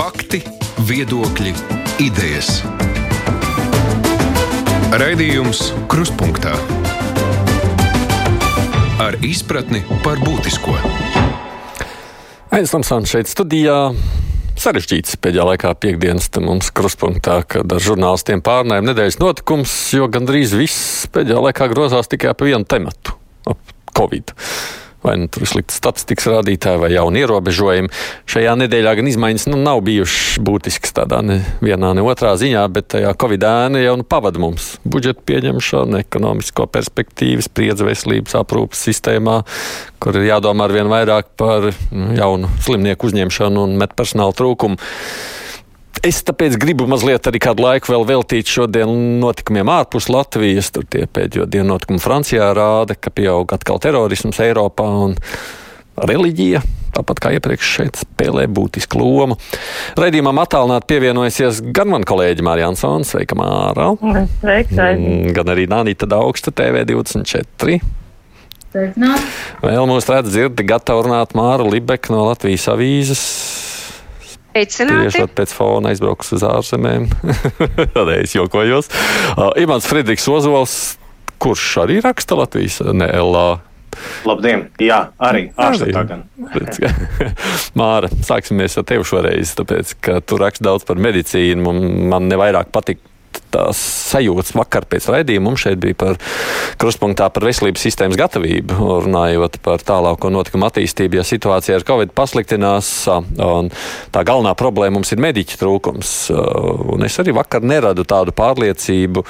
Fakti, viedokļi, idejas. Raidījums Krustpunktā ar izpratni par būtisko. Aizsmeļamies šeit studijā. Sarežģīts pēdējā laikā piekdienas mums krustpunktā, kad ar žurnālistiem pārnājam nedēļas notikums, jo gandrīz viss pēdējā laikā grozās tikai ap vienu tematu - ap Covid vai nu tur ir slikti statistikas rādītāji vai jauni ierobežojumi. Šajā nedēļā gan izmaiņas nu, nav bijušas būtiskas tādā ne vienā, ne otrā ziņā, bet tajā Covid ēna jau nu pavada mums budžeta pieņemšanu, ekonomisko perspektīvu, spriedzi veselības aprūpas sistēmā, kur ir jādomā ar vien vairāk par nu, jaunu slimnieku uzņemšanu un metpersonāla trūkumu. Es tāpēc gribu mazliet arī kādu laiku vēl veltīt šodien notikumiem ārpus Latvijas. Tur tie pēdējo dienu notikumi Francijā rāda, ka pieaug atkal terorisms Eiropā un reliģija. Tāpat kā iepriekš šeit spēlē būtisku lomu. Radījumam attālināt pievienojusies gan man kolēģi Mārija Ansons, sveika Māra. Sveika, mm, gan arī Nānīta Daugsta TV24. Sveicināt. Vēl mūs redz dzirdi gatavu runāt Māra Libeka no Latvijas avīzes. Tieši pēc fona aizbrauks uz ārzemēm. Tādēļ es jokojos. Uh, Imants Friedrichs Ozols, kurš arī raksta Latvijas NLA. Labdien! Jā, arī ārštatā gan. Māra, sāksimies ar tevi šoreiz, tāpēc, ka tu raksti daudz par medicīnu. Man nevairāk patīk tās sajūtas vakar pēc raidījuma mums šeit bija par kruspunktā par veselības sistēmas gatavību, runājot par tālāko notikumu attīstību, ja situācija ar covid pasliktinās. Tā galvenā problēma mums ir mediķu trūkums. Un es arī vakar neradu tādu pārliecību,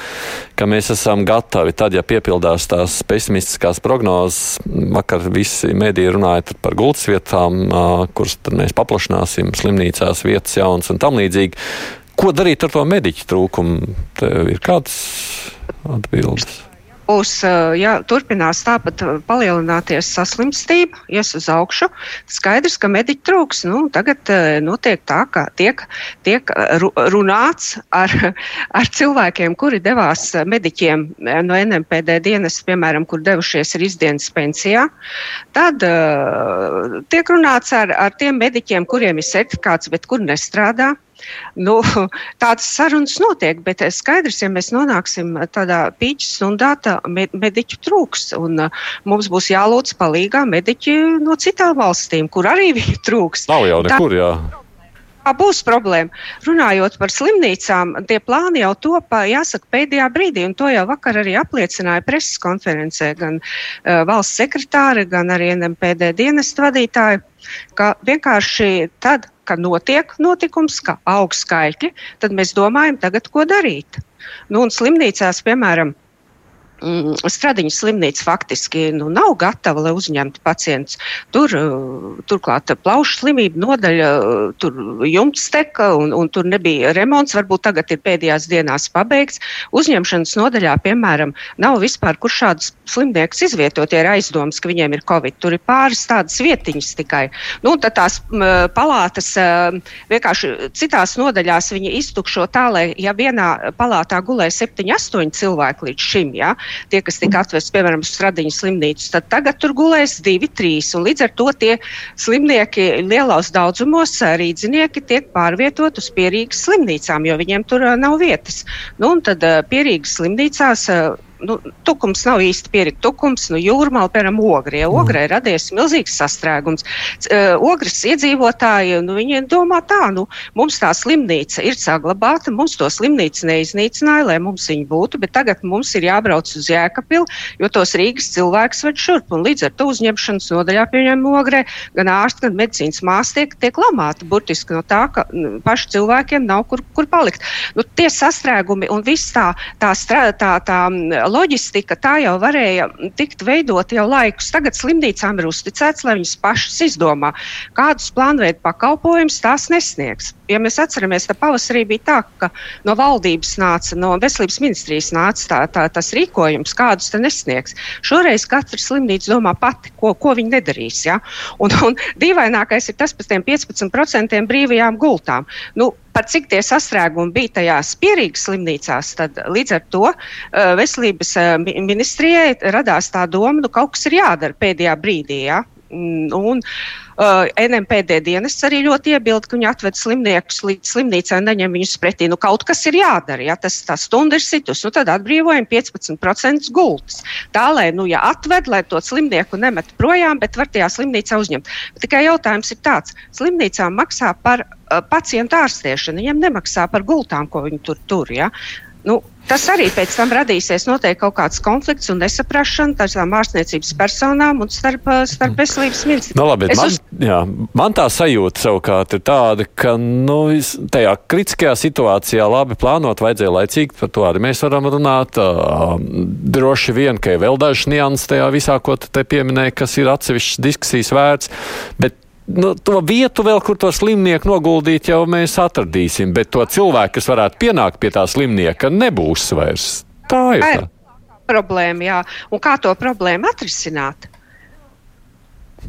ka mēs esam gatavi tad, ja piepildās tās pesimistiskās prognozes. Vakar visi mediji runāja par gultas vietām, kuras mēs paplašināsim, slimnīcās vietas jaunas un tam līdzīgi. Ko darīt ar to mediķu trūkumu? Tev ir kādas atbildes? Būs, ja turpinās tāpat palielināties saslimstība, ies uz augšu, skaidrs, ka mediķi trūks. Nu, tagad notiek tā, ka tiek, tiek runāts ar, ar cilvēkiem, kuri devās mediķiem no NMPD dienas, piemēram, kur devušies ir izdienas pensijā. Tad tiek runāts ar, ar tiem mediķiem, kuriem ir certifikāts, bet kur nestrādā. Nu, tādas sarunas notiek, bet skaidrs, ja mēs nonāksim tādā pīķa stundā, tad mediķu trūks. Un, uh, mums būs jālūdz palīgā mediķi no citām valstīm, kur arī viņi trūks. Nav jau nekur, jā. Tā būs problēma. Runājot par slimnīcām, tie plāni jau topa, jāsaka, pēdējā brīdī, un to jau vakar arī apliecināja preses konferencē gan uh, valsts sekretāri, gan arī NMPD dienestu vadītāji, ka vienkārši tad, ka notiek notikums, ka aug skaitļi, tad mēs domājam tagad, ko darīt. Nu, un slimnīcās, piemēram, Stradiņas slimnīca faktiski nu, nav gatava, lai uzņemtu pacientus. Tur uh, turklāt plaušu slimība nodaļa, uh, tur jumts teka un, un tur nebija remonts. Varbūt tagad ir pēdējās dienās pabeigts. Uzņemšanas nodaļā, piemēram, nav vispār kur šādus slimniekus izvietot, ja ir aizdoms, ka viņiem ir covid. Tur ir pāris tādas vietiņas tikai. Nu, tad tās palātas uh, vienkārši citās nodaļās viņi iztukšo tā, lai ja vienā palātā gulēja 7, 8 cilvēki līdz šim. Ja, tie, kas tika atvesti, piemēram, uz Stradiņu slimnīcu, tad tagad tur gulēs divi, trīs. Līdz ar to tie slimnieki lielos daudzumos, rīdzinieki, tiek pārvietot uz pierīgas slimnīcām, jo viņiem tur nav vietas. Nu, un tad pierīgas slimnīcās nu, tukums nav īsti pierakts. Tukums, nu, jūrmāla, piemēram, ogre. Ja ogre ir radies milzīgs sastrēgums. Uh, ogres iedzīvotāji, nu, viņi domā tā, nu, mums tā slimnīca ir saglabāta, mums to slimnīcu neiznīcināja, lai mums viņa būtu, bet tagad mums ir jābrauc uz Jēkapilu, jo tos Rīgas cilvēks ved šurp. Un līdz ar to uzņemšanas nodaļā pieņem ogre, gan ārsti, gan medicīnas māsas tiek, tiek lamāti burtiski no tā, ka nu, paši cilvēkiem nav kur, kur palikt. Nu, tie sastrēgumi un viss tā, tā, tā, tā, tā loģistika tā jau varēja tikt veidot jau laikus. Tagad slimnīcām ir uzticēts, lai viņas pašas izdomā, kādus plānveidu pakalpojumus tās nesniegs. Ja mēs atceramies, tad pavasarī bija tā, ka no valdības nāca, no veselības ministrijas nāca tā, tā, tas rīkojums, kādus te nesniegs. Šoreiz katra slimnīca domā pati, ko, ko viņi nedarīs. Ja? Un, un dīvainākais ir tas par tiem 15% brīvajām gultām. Nu, par cik tie sastrēgumi bija tajās pierīgas slimnīcās, tad līdz ar to uh, veselības uh, ministrijai radās tā doma, ka nu, kaut kas ir jādara pēdējā brīdī. Ja? Mm, un uh, NMPD dienests arī ļoti iebilda, ka viņi atved slimniekus līdz slimnīcai un neņem viņus pretī. Nu, kaut kas ir jādara, ja tas tā stunda ir situs, nu, tad atbrīvojam 15% gultas. Tā, lai, nu, ja atved, lai to slimnieku nemet projām, bet var tajā slimnīcā uzņemt. Tikai jautājums ir tāds, slimnīcām maksā par uh, pacientu ārstēšanu, viņiem nemaksā par gultām, ko viņi tur tur. Ja? Nu, Tas arī pēc tam radīsies noteikti kaut kāds konflikts un nesaprašana tādām ārstniecības personām un starp, starp veselības ministriem. No, nu, labi, man, uz... jā, man tā sajūta savukārt ir tāda, ka nu, tajā kritiskajā situācijā labi plānot vajadzēja laicīgi, par to arī mēs varam runāt. Droši vien, ka ir vēl dažs nianses tajā visā, ko te pieminēja, kas ir atsevišķas diskusijas vērts. Bet nu, to vietu vēl, kur to slimnieku noguldīt, jau mēs atradīsim, bet to cilvēku, kas varētu pienākt pie tā slimnieka, nebūs vairs. Tā ir tā. Problēma, jā. Un kā to problēmu atrisināt?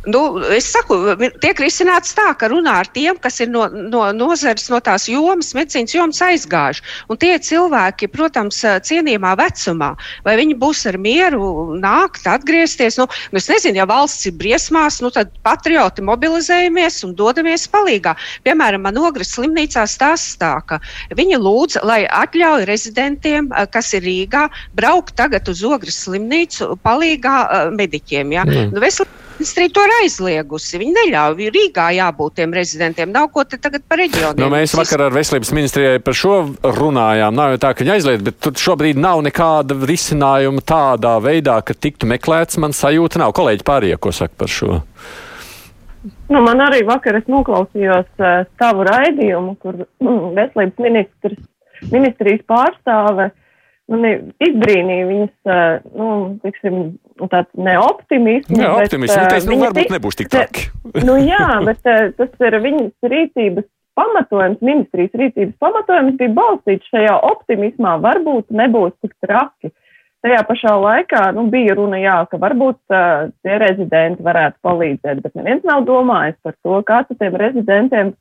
Nu, es saku, tiek risināts tā, ka runā ar tiem, kas ir no, no nozares, no tās jomas, medicīnas jomas aizgājuši. Un tie cilvēki, protams, cienījamā vecumā, vai viņi būs ar mieru nākt, atgriezties. Nu, nu, es nezinu, ja valsts ir briesmās, nu, tad patrioti mobilizējamies un dodamies palīgā. Piemēram, man ogres slimnīcā stāstā, ka viņi lūdz, lai atļauj rezidentiem, kas ir Rīgā, braukt tagad uz ogres slimnīcu palīgā mediķiem. Ja? Mm. Nu, Ministrija to ir aizliegusi. Viņi neļauj Rīgā jābūt tiem rezidentiem. Nav ko te tagad par reģioniem. Nu, mēs vakar ar veselības ministrijai par šo runājām. Nav jau tā, ka viņi aizliedz, bet tur šobrīd nav nekāda risinājuma tādā veidā, ka tiktu meklēts. Man sajūta nav. Kolēģi pārējie, ko saka par šo? Nu, man arī vakar es noklausījos uh, tavu raidījumu, kur mm, veselības ministrs, ministrijas pārstāve mani izbrīnīja viņas, uh, nu, tiksim, Nu, tāds neoptimisms. Jā, optimisms. Bet, uh, nu, varbūt nebūs tik traki. nu, jā, bet uh, tas ir viņas rīcības pamatojums, ministrijas rīcības pamatojums bija balstīts šajā optimismā. Varbūt nebūs tik traki. Tajā pašā laikā nu, bija runa, jā, ka varbūt uh, tie rezidenti varētu palīdzēt, bet neviens nav domājis par to, kā tiem rezidentiem uh,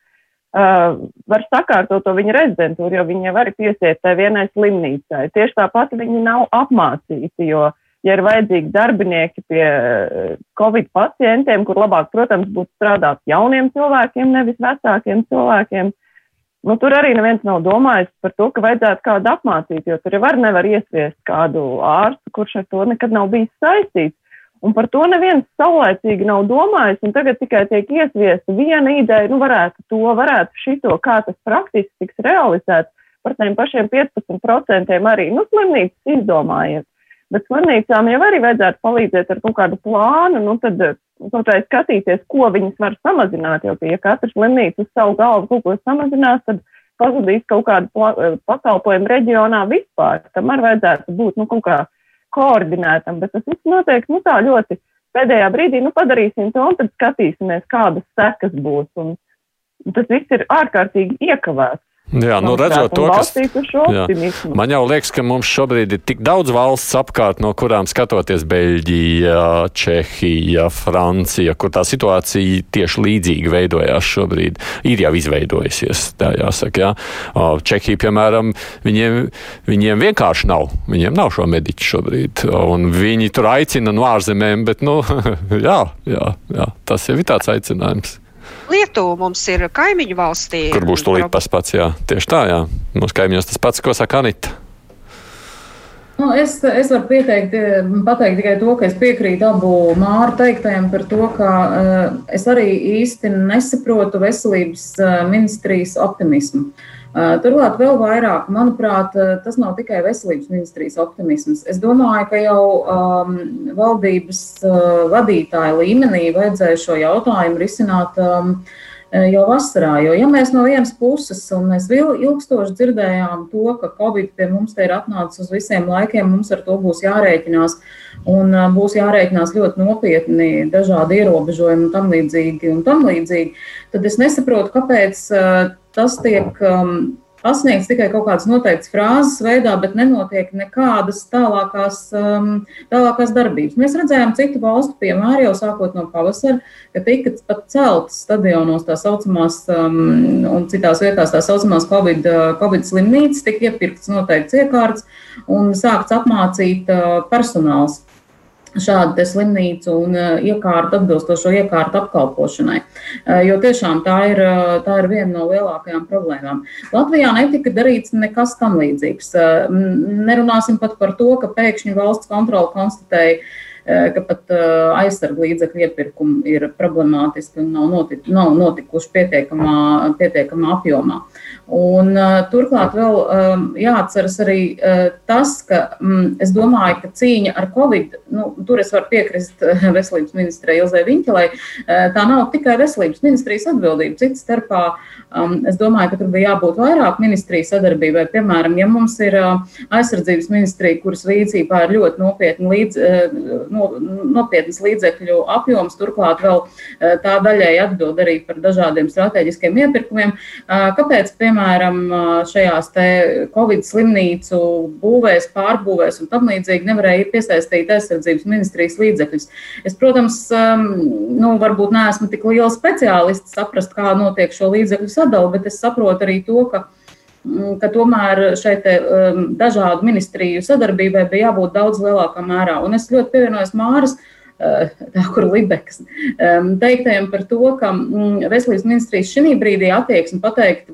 var sakārtot to viņa rezidentūru, jo viņi jau var piesiet tai vienai slimnīcai. Tieši tāpat viņi nav apmācīti, jo uh, ja ir vajadzīgi darbinieki pie eh, Covid pacientiem, kur labāk, protams, būtu strādāt jauniem cilvēkiem, nevis vecākiem cilvēkiem. Nu, tur arī neviens nav domājis par to, ka vajadzētu kādu apmācīt, jo tur jau var nevar iesviest kādu ārstu, kurš ar to nekad nav bijis saistīts. Un par to neviens saulēcīgi nav domājis, un tagad tikai tiek iesviesta viena ideja, nu varētu to, varētu šito, kā tas praktiski tiks realizēts. Par tiem pašiem 15% arī, nu, slimnīcas izdomājiet. Bet slimnīcām jau arī vajadzētu palīdzēt ar kaut kādu plānu, nu tad kaut kā skatīties, ko viņas var samazināt. Jo, ja katra slimnīca uz savu galvu kaut ko samazinās, tad pazudīs kaut kādu pakalpojumu reģionā vispār. Tam arī vajadzētu būt nu, kaut kā koordinētam, bet tas viss notiek nu, tā ļoti pēdējā brīdī, nu padarīsim to un tad skatīsimies, kādas sekas būs. Un tas viss ir ārkārtīgi iekavēts. Jā, nu redzot to, kas. Jā. Man jau liekas, ka mums šobrīd ir tik daudz valsts apkārt, no kurām skatoties Beļģija, Čehija, Francija, kur tā situācija tieši līdzīgi veidojās šobrīd, ir jau izveidojusies, tā jāsaka. Jā. Čehija, piemēram, viņiem, viņiem vienkārši nav, viņiem nav šo mediķu šobrīd, un viņi tur aicina no ārzemēm, bet, nu, jā, jā, jā, tas jau ir tāds aicinājums. Lietuva mums ir kaimiņu valstī. Kur būs tūlīt tas pats, jā. Tieši tā, jā. Mūsu kaimiņos tas pats, ko saka Anita. Nu, es, es varu pieteikt, pateikt tikai to, ka es piekrītu abu māru teiktajiem par to, ka uh, es arī īsti nesaprotu veselības uh, ministrijas optimismu. Uh, Turklāt vēl vairāk, manuprāt, tas nav tikai veselības ministrijas optimisms. Es domāju, ka jau um, valdības uh, vadītāja līmenī vajadzēja šo jautājumu risināt um, jau vasarā. Jo, ja mēs no vienas puses, un mēs ilgstoši dzirdējām to, ka Covid pie mums te ir atnācis uz visiem laikiem, mums ar to būs jārēķinās, un būs jārēķinās ļoti nopietni dažādi ierobežojumi un tam līdzīgi, un tam līdzīgi, tad es nesaprotu, kāpēc tas tiek um, pasniegts tikai kaut kādas noteiktas frāzes veidā, bet nenotiek nekādas tālākās, um, tālākās darbības. Mēs redzējām citu valstu piemēru jau sākot no pavasara, ka tika pat celtas stadionos tā saucamās um, un citās vietās tā saucamās COVID, uh, COVID slimnīcas, tika iepirktas noteikts iekārts un sākts apmācīt uh, personāls. Šādu slimnīcu un iekārtu, atbilstošo iekārtu apkalpošanai. Jo tiešām tā ir, tā ir viena no lielākajām problēmām. Latvijā netika darīts nekas tam līdzīgs. Nerunāsim pat par to, ka pēkšņi valsts kontrole konstatēja, ka pat aizsargu līdzekļu iepirkumi ir problemātiski un nav, notik, nav notikuši pietiekamā, pietiekamā apjomā. Un, turklāt vēl jāatceras arī tas, ka um, es domāju, ka cīņa ar covid, nu, tur es varu piekrist veselības ministrei Ilzai Viņķelai, tā nav tikai veselības ministrijas atbildība. Cits starpā es domāju, ka tur bija jābūt vairāk ministriju sadarbībai. Piemēram, ja mums ir aizsardzības ministrija, kuras rīcībā ir ļoti nopietni līdz, uh, no, nopietnas līdzekļu apjoms, turklāt vēl uh, tā daļai atbild arī par dažādiem strateģiskiem iepirkumiem, uh, kāpēc, piemēram, piemēram, šajās Covid slimnīcu būvēs, pārbūvēs un tam līdzīgi nevarēja piesaistīt aizsardzības ministrijas līdzekļus. Es, protams, nu, varbūt neesmu tik liela speciālists saprast, kā notiek šo līdzekļu sadali, bet es saprotu arī to, ka ka tomēr šai te, um, dažādu ministriju sadarbībai bija jābūt daudz lielākā mērā. Un es ļoti pievienojos Māras tā kur Libekas teiktajam par to, ka veselības ministrijas šī brīdī attieksme pateikt,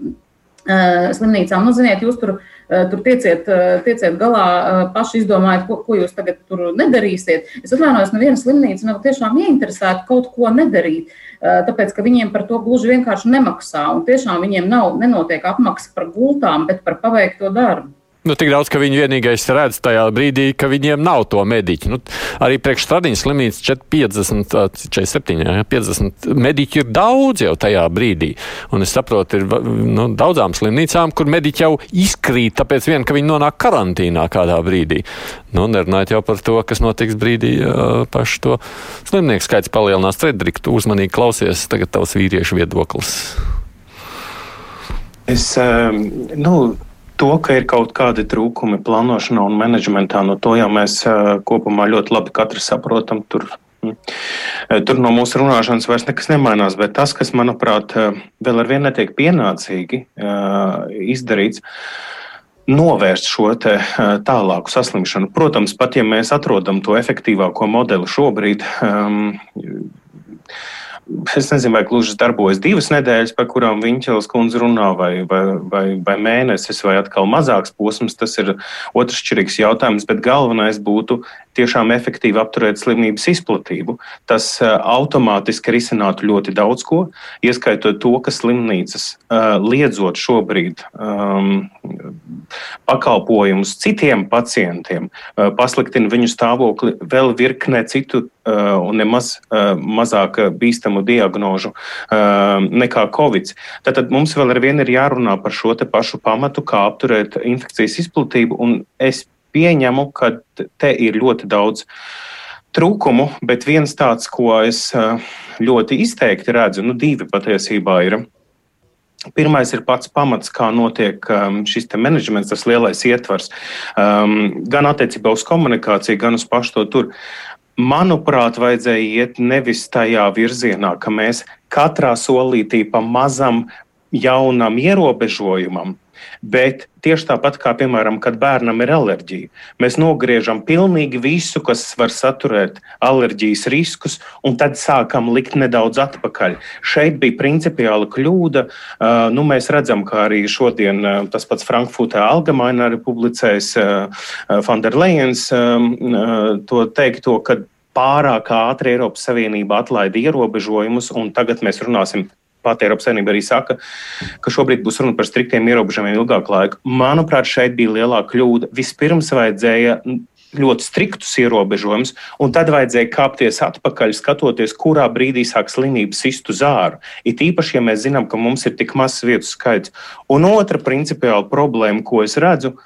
Eh, slimnīcām. Nu, ziniet, jūs tur, eh, tur tieciet, eh, tieciet galā, paši izdomājat, ko, ko jūs tagad tur nedarīsiet. Es atvainojos, neviena slimnīca nav tiešām ieinteresēta kaut ko nedarīt, tāpēc, ka viņiem par to gluži vienkārši nemaksā. Un tiešām viņiem nav, nenotiek apmaksa par gultām, bet par paveikto darbu. Nu, tik daudz, ka viņi vienīgais redz tajā brīdī, ka viņiem nav to mediķu. Nu, arī priekš Stradiņas slimnīcas 50, 47, jā, 50 mediķi ir daudz jau tajā brīdī. Un es saprotu, ir nu, daudzām slimnīcām, kur mediķi jau izkrīt, tāpēc vien, ka viņi nonāk karantīnā kādā brīdī. Nu, nerunājot jau par to, kas notiks brīdī, pašu to slimnieku skaits palielinās. Cedrik, tu uzmanīgi klausies, tagad tavs vīriešu viedoklis. Es, nu, To, ka ir kaut kādi trūkumi plānošanā un menedžmentā, no to jau mēs kopumā ļoti labi katrs saprotam. Tur, hm, tur no mūsu runāšanas vairs nekas nemainās, bet tas, kas, manuprāt, vēl ar vienu netiek pienācīgi izdarīts, novērst šo tālāku saslimšanu. Protams, pat ja mēs atrodam to efektīvāko modeli šobrīd, es nezinu, vai gluži darbojas divas nedēļas, par kurām Viņķels kundze runā, vai, vai, vai, vai mēnesis, vai atkal mazāks posms. Tas ir otršķirīgs jautājums, bet galvenais būtu tiešām efektīvi apturēt slimības izplatību. Tas uh, automātiski risinātu ļoti daudz ko, ieskaitot to, ka slimnīcas uh, liedzot šobrīd um, pakalpojumus citiem pacientiem, uh, pasliktina viņu stāvokli vēl virknē citu un nemaz mazāk bīstamu diagnožu nekā Covid. Tātad mums vēl ar vienu ir jārunā par šo pašu pamatu, kā apturēt infekcijas izplatību. Es pieņemu, ka te ir ļoti daudz trūkumu, bet viens tāds, ko es ļoti izteikti redzu, nu, divi patiesībā ir. Pirmais ir pats pamats, kā notiek šis menedžments, tas lielais ietvars, gan attiecībā uz komunikāciju, gan uz pašu to tur. Manuprāt, vajadzēja iet nevis tajā virzienā, ka mēs katrā solītī pa mazam jaunam ierobežojumam Bet tieši tāpat kā, piemēram, kad bērnam ir alerģija, mēs nogriežam pilnīgi visu, kas var saturēt alerģijas riskus, un tad sākam likt nedaudz atpakaļ. Šeit bija principiāla kļūda. Nu, mēs redzam, ka arī šodien tas pats Frankfurtē Algamainā ir publicējis Fanderlejens to teikto, ka pārāk ātri Eiropas Savienība atlaida ierobežojumus, un tagad mēs runāsim pati Eiropas Savienība arī saka, ka šobrīd būs runa par striktiem ierobežojumiem ilgāku laiku. Manuprāt, šeit bija lielā kļūda. Vispirms vajadzēja ļoti striktus ierobežojumus, un tad vajadzēja kāpties atpakaļ, skatoties, kurā brīdī sāk slimība sistu zāru. It īpaši, ja mēs zinām, ka mums ir tik mazs vietu skaits. Un otra principiāla problēma, ko es redzu,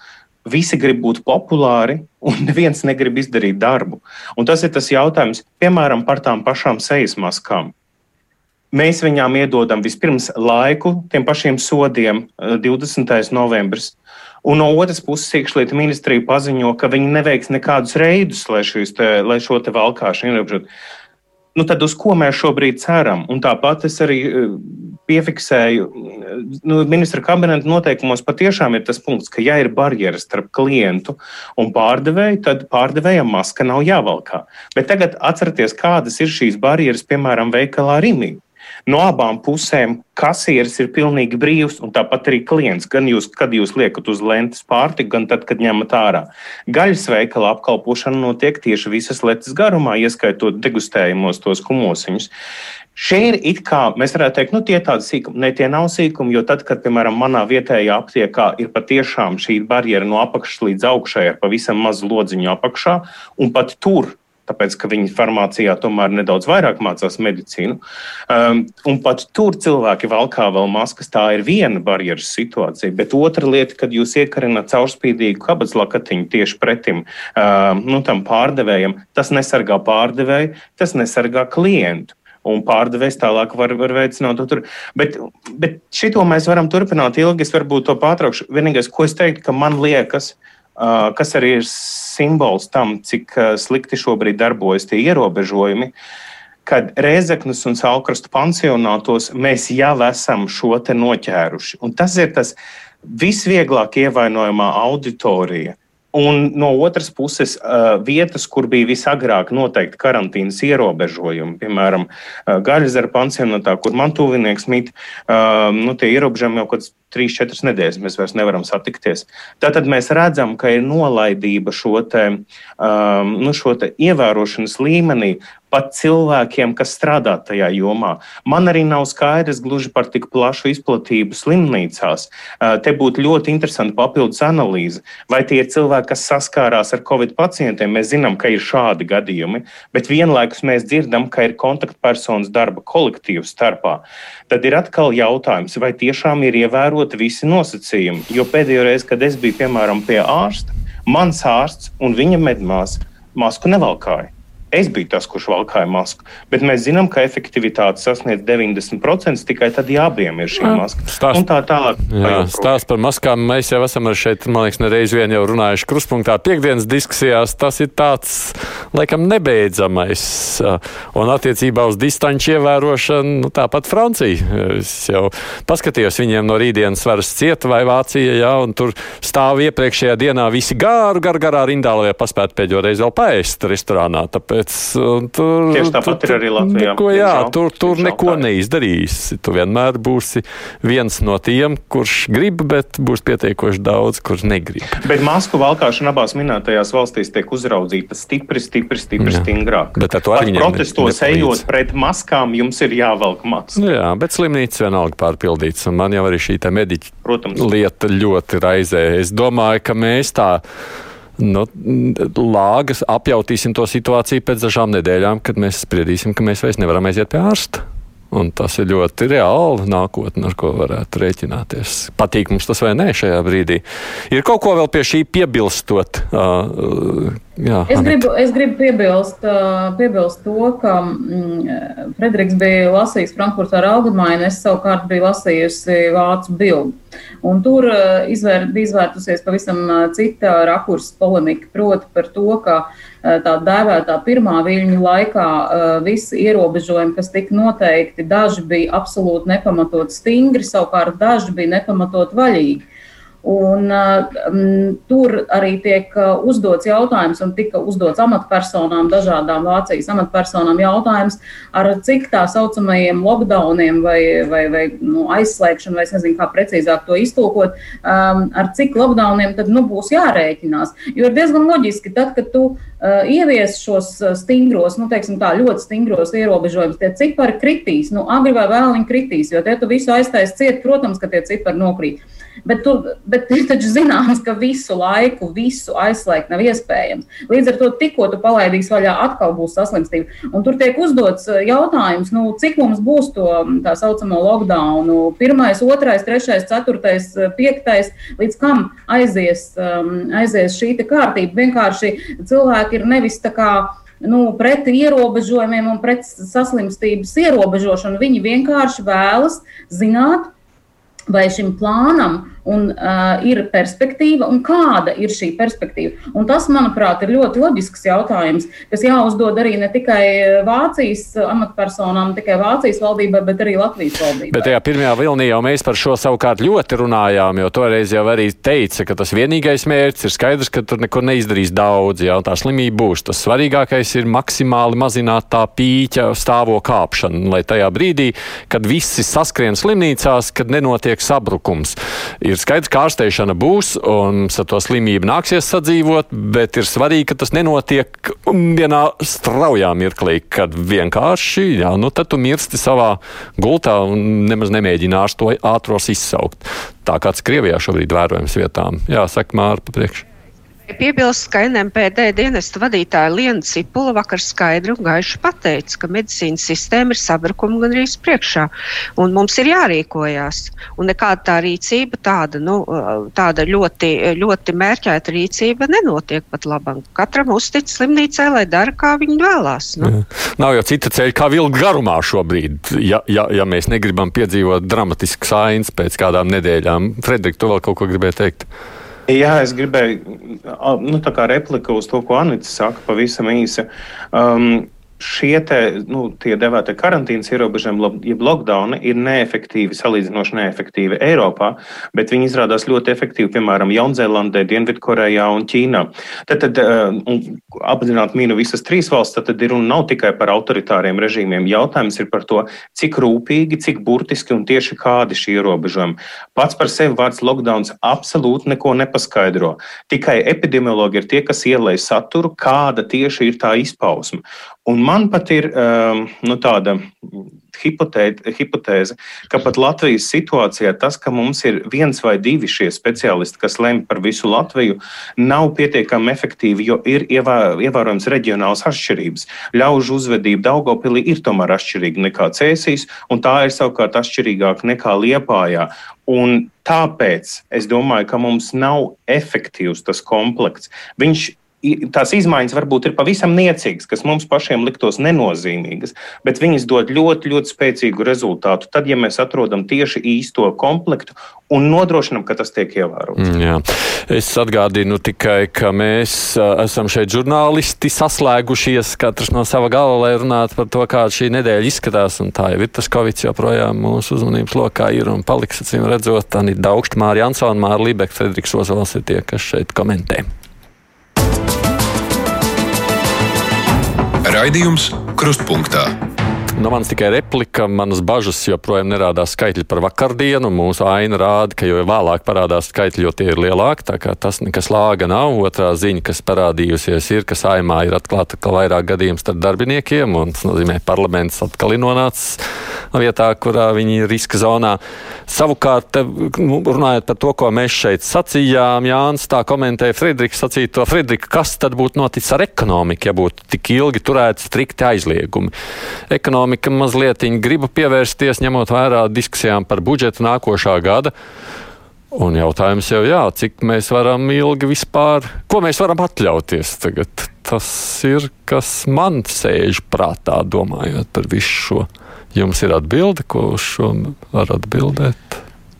visi grib būt populāri, un neviens negrib izdarīt darbu. Un tas ir tas jautājums, piemēram, par tām pašām sejas maskām. Mēs viņām iedodam vispirms laiku tiem pašiem sodiem, 20. Eh, novembris. Un no otras puses, iekšlietu ministrija paziņo, ka viņi neveiks nekādus reidus, lai, te, lai šo te valkāšanu ierobežotu. Nu, tad uz ko mēs šobrīd ceram? Un tāpat es arī eh, piefiksēju, nu, ministra kabineta noteikumos patiešām ir tas punkts, ka, ja ir barjeras starp klientu un pārdevēju, tad pārdevējam maska nav jāvalkā. Bet tagad atcerieties, kādas ir šīs barjeras, piemēram, veikalā Rīgā. No abām pusēm kasieris ir pilnīgi brīvs, un tāpat arī klients. Gan jūs, kad jūs liekat uz lentes pārtiku, gan tad, kad ņemat ārā. Gaļas veikala apkalpošana notiek tieši visas letes garumā, ieskaitot degustējumos tos kumosiņus. Šie ir it kā, mēs varētu teikt, nu, tie tādi sīkumi, ne tie nav sīkumi, jo tad, kad, piemēram, manā vietējā aptiekā ir patiešām šī barjera no apakšas līdz augšai ar pavisam mazu lodziņu apakšā, un pat tur tāpēc ka viņi farmācijā tomēr nedaudz vairāk mācās medicīnu. Um, un pat tur cilvēki valkā vēl maskas. Tā ir viena barjeras situācija. Bet otra lieta, kad jūs iekarināt caurspīdīgu kabatas lakatiņu tieši pretim um, nu, tam pārdevējam, tas nesargā pārdevēju, tas nesargā klientu un pārdevējs tālāk var, var veicināt to tur. Bet, bet šito mēs varam turpināt ilgi. Es varbūt to pārtraukšu. Vienīgais, ko es teiktu, ka man liekas, uh, kas arī ir simbols tam, cik uh, slikti šobrīd darbojas tie ierobežojumi. Kad Rēzeknas un Salkrastu pansionātos mēs jau esam šo te noķēruši. Un tas ir tas visvieglāk ievainojamā auditorija. Un no otras puses, uh, vietas, kur bija visagrāk noteikti karantīnas ierobežojumi, piemēram, uh, Gaļzera pansionātā, kur man tuvinieks mīt, nu, tie ierobežojumi jau kaut kāds 3-4 nedēļas mēs vairs nevaram satikties. Tātad mēs redzam, ka ir nolaidība šo, te, um, nu, šo te ievērošanas līmenī pat cilvēkiem, kas strādā tajā jomā. Man arī nav skaidrs gluži par tik plašu izplatību slimnīcās. Uh, te būtu ļoti interesanti papildus analīze. Vai tie ir cilvēki, kas saskārās ar covid pacientiem? Mēs zinām, ka ir šādi gadījumi, bet vienlaikus mēs dzirdam, ka ir kontaktpersonas darba kolektīvu starpā. Tad ir atkal jautājums, vai tiešām ir ievēroti visi nosacījumi. Jo pēdējo reizi, kad es biju piemēram pie ārsta, mans ārsts un viņa medmāsa masku nevalkāja. Es biju tas, kurš valkāja masku. Bet mēs zinām, ka efektivitāte sasniedz 90%. Tikai tad, ja abiem ir šī maska. Stāst, un tā tālāk. Jā, stāst par maskām. Mēs jau esam šeit, man liekas, nereiz vien jau runājuši kruspunktā piekdienas diskusijās. Tas ir tāds, laikam, nebeidzamais. Un attiecībā uz distanču ievērošanu, nu, tāpat Francija. Es jau paskatījos viņiem no rītdienas varas cieta vai Vācija, jā, un tur stāv iepriekšējā dienā visi gāru, gar garā rindā, lai paspētu pēdējo reizi vēl paēst restorānā. Tāpēc Tāpēc tur, Tieši tāpat tur, ir arī Latvijā. Neko, jā, tur, tur neko neizdarīsi. Tu vienmēr būsi viens no tiem, kurš grib, bet būs pietiekoši daudz, kurš negrib. Bet masku valkāšana abās minētajās valstīs tiek uzraudzīta stipri, stipri, stipri jā. stingrāk. Bet ar to arī protestos ejot pret maskām, jums ir jāvelk maska. Jā, bet slimnīca vienalga pārpildīts, un man jau arī šī mediķa Protams. lieta ļoti raizē. Es domāju, ka mēs tā nu, lāgas apjautīsim to situāciju pēc dažām nedēļām, kad mēs spriedīsim, ka mēs vairs nevaram aiziet pie ārsta. Un tas ir ļoti reāli nākotne, ar ko varētu rēķināties. Patīk mums tas vai nē šajā brīdī. Ir kaut ko vēl pie šī piebilstot. Uh, jā, es, gribu, es gribu piebilst, piebilst to, ka mm, Frederiks bija lasījis Frankfurtā Allgemeine, es savukārt biju lasījusi Vācu bildu. Un tur izvēr, bija izvērtusies pavisam cita rakursa polemika, proti par to, ka tā dēvētā pirmā viļņu laikā visi ierobežojumi, kas tika noteikti, daži bija absolūti nepamatot stingri, savukārt daži bija nepamatot vaļīgi. Un, um, tur arī tiek uzdots jautājums, un tika uzdots amatpersonām, dažādām Vācijas amatpersonām jautājums, ar cik tā saucamajiem lockdowniem vai, vai, vai nu, aizslēgšanu, vai es nezinu, kā precīzāk to iztulkot, um, ar cik lockdowniem tad nu, būs jārēķinās. Jo ir diezgan loģiski, tad, kad tu uh, ievies šos stingros, nu, teiksim tā, ļoti stingros ierobežojumus, tie cipari kritīs, nu, agri vai vēliņi kritīs, jo te tu visu aiztais ciet, protams, ka tie cipari nokrīt. Bet, tu, bet ir taču zināms, ka visu laiku visu aizslēgt nav iespējams. Līdz ar to, tikko tu palaidīsi vaļā, atkal būs saslimstība. Un tur tiek uzdots eh, jautājums, nu, cik mums būs to tā saucamo lockdown. Pirmais, otrais, trešais, ceturtais, eh, piektais, līdz kam aizies, um, aizies šī kārtība. Vienkārši cilvēki ir nevis tā kā nu, pret ierobežojumiem un pret saslimstības ierobežošanu. Viņi vienkārši vēlas zināt, vai šim plānam un uh, ir perspektīva, un kāda ir šī perspektīva. Un tas, manuprāt, ir ļoti loģisks jautājums, kas jāuzdod arī ne tikai Vācijas amatpersonām, ne tikai Vācijas valdībai, bet arī Latvijas valdībai. Bet tajā pirmajā vilnī jau mēs par šo savukārt ļoti runājām, jo toreiz jau arī teica, ka tas vienīgais mērķis ir skaidrs, ka tur neko neizdarīs daudz, jā, tā slimība būs. Tas svarīgākais ir maksimāli mazināt tā pīķa stāvo kāpšanu, lai tajā brīdī, kad visi saskrien slimnīcās, kad nenotiek sabrukums. Ir skaidrs, ka ārstēšana būs un ar to slimību nāksies sadzīvot, bet ir svarīgi, ka tas nenotiek vienā straujā mirklī, kad vienkārši, jā, nu tad tu mirsti savā gultā un nemaz nemēģināsi to ātros izsaukt. Tā kāds Krievijā šobrīd vērojams vietām. Jā, saka Māra pa priekšu. Piebilst, ka NMPD dienesta vadītāja Liena Cipula vakar skaidri un gaiši pateica, ka medicīnas sistēma ir sabrukuma gandrīz priekšā, un mums ir jārīkojās. Un nekāda tā rīcība, tāda, nu, tāda ļoti, ļoti mērķēta rīcība nenotiek pat labam. Katram uztic slimnīcai, lai dara, kā viņi vēlās. Nu. Jā. Nav jau cita ceļa, kā vilkt garumā šobrīd, ja, ja, ja mēs negribam piedzīvot dramatisku sainas pēc kādām nedēļām. Fredrik, tu vēl kaut ko gribēji teikt? Jā, es gribēju, nu, replika uz to, ko Anita saka, pavisam īsi. Um, šie te, nu, tie devētie karantīnas ierobežojumi, jeb lockdowni, ir neefektīvi, salīdzinoši neefektīvi Eiropā, bet viņi izrādās ļoti efektīvi, piemēram, Jaunzēlandē, Dienvidkorejā un Ķīnā. Tad, tad uh, apzināti mīnu visas trīs valsts, tad, tad ir runa nav tikai par autoritāriem režīmiem. Jautājums ir par to, cik rūpīgi, cik burtiski un tieši kādi šie ierobežojumi. Pats par sevi vārds lockdowns absolūti neko nepaskaidro. Tikai epidemiologi ir tie, kas ielēj saturu, kāda tieši ir tā izpausme. Un man pat ir um, nu, tāda hipotēze, ka pat Latvijas situācijā tas, ka mums ir viens vai divi šie speciālisti, kas lemj par visu Latviju, nav pietiekami efektīvi, jo ir ievērojams reģionāls atšķirības. Ļaužu uzvedība Daugopilī ir tomēr atšķirīga nekā Cēsīs, un tā ir savukārt atšķirīgāka nekā Liepājā. Un tāpēc es domāju, ka mums nav efektīvs tas komplekts. Viņš tās izmaiņas varbūt ir pavisam niecīgas, kas mums pašiem liktos nenozīmīgas, bet viņas dod ļoti, ļoti spēcīgu rezultātu. Tad, ja mēs atrodam tieši īsto komplektu un nodrošinam, ka tas tiek ievērots. Mm, jā. es atgādinu tikai, ka mēs esam šeit žurnālisti saslēgušies, katrs no sava gala, lai runātu par to, kā šī nedēļa izskatās. Un tā jau ir tas Covid joprojām mūsu uzmanības lokā ir un paliks, acīm redzot, Anita Daugšta, Māra Jansona, Māra Libeka, Frederiks Ozols ir tie, kas šeit komentē. Raidījums Krustpunktā. No manas tikai replika, manas bažas joprojām nerādās skaitļi par vakardienu. Mūsu aina rāda, ka jo vēlāk parādās skaitļi, jo tie ir lielāki. Tā kā tas nekas lāga nav. Otrā ziņa, kas parādījusies, ir, ka saimā ir atklāta ka vairāk gadījumu starp darbiniekiem, un tas nozīmē, ka parlaments atkal ir nonācis vietā, kurā viņi ir riska zonā. Savukārt, nu, runājot par to, ko mēs šeit sacījām, Jānis tā komentēja Friedrichs sacīja to, Friedrika, kas tad būtu noticis ar ekonomiku, ja būtu tik ilgi turēti strikti aizliegumi. Ekonomika ekonomika mazliet gribu pievērsties, ņemot vērā diskusijām par budžetu nākošā gada. Un jautājums jau jā, cik mēs varam ilgi vispār, ko mēs varam atļauties tagad. Tas ir, kas man sēž prātā, domājot par visu šo. Jums ir atbilde, ko uz šo var atbildēt?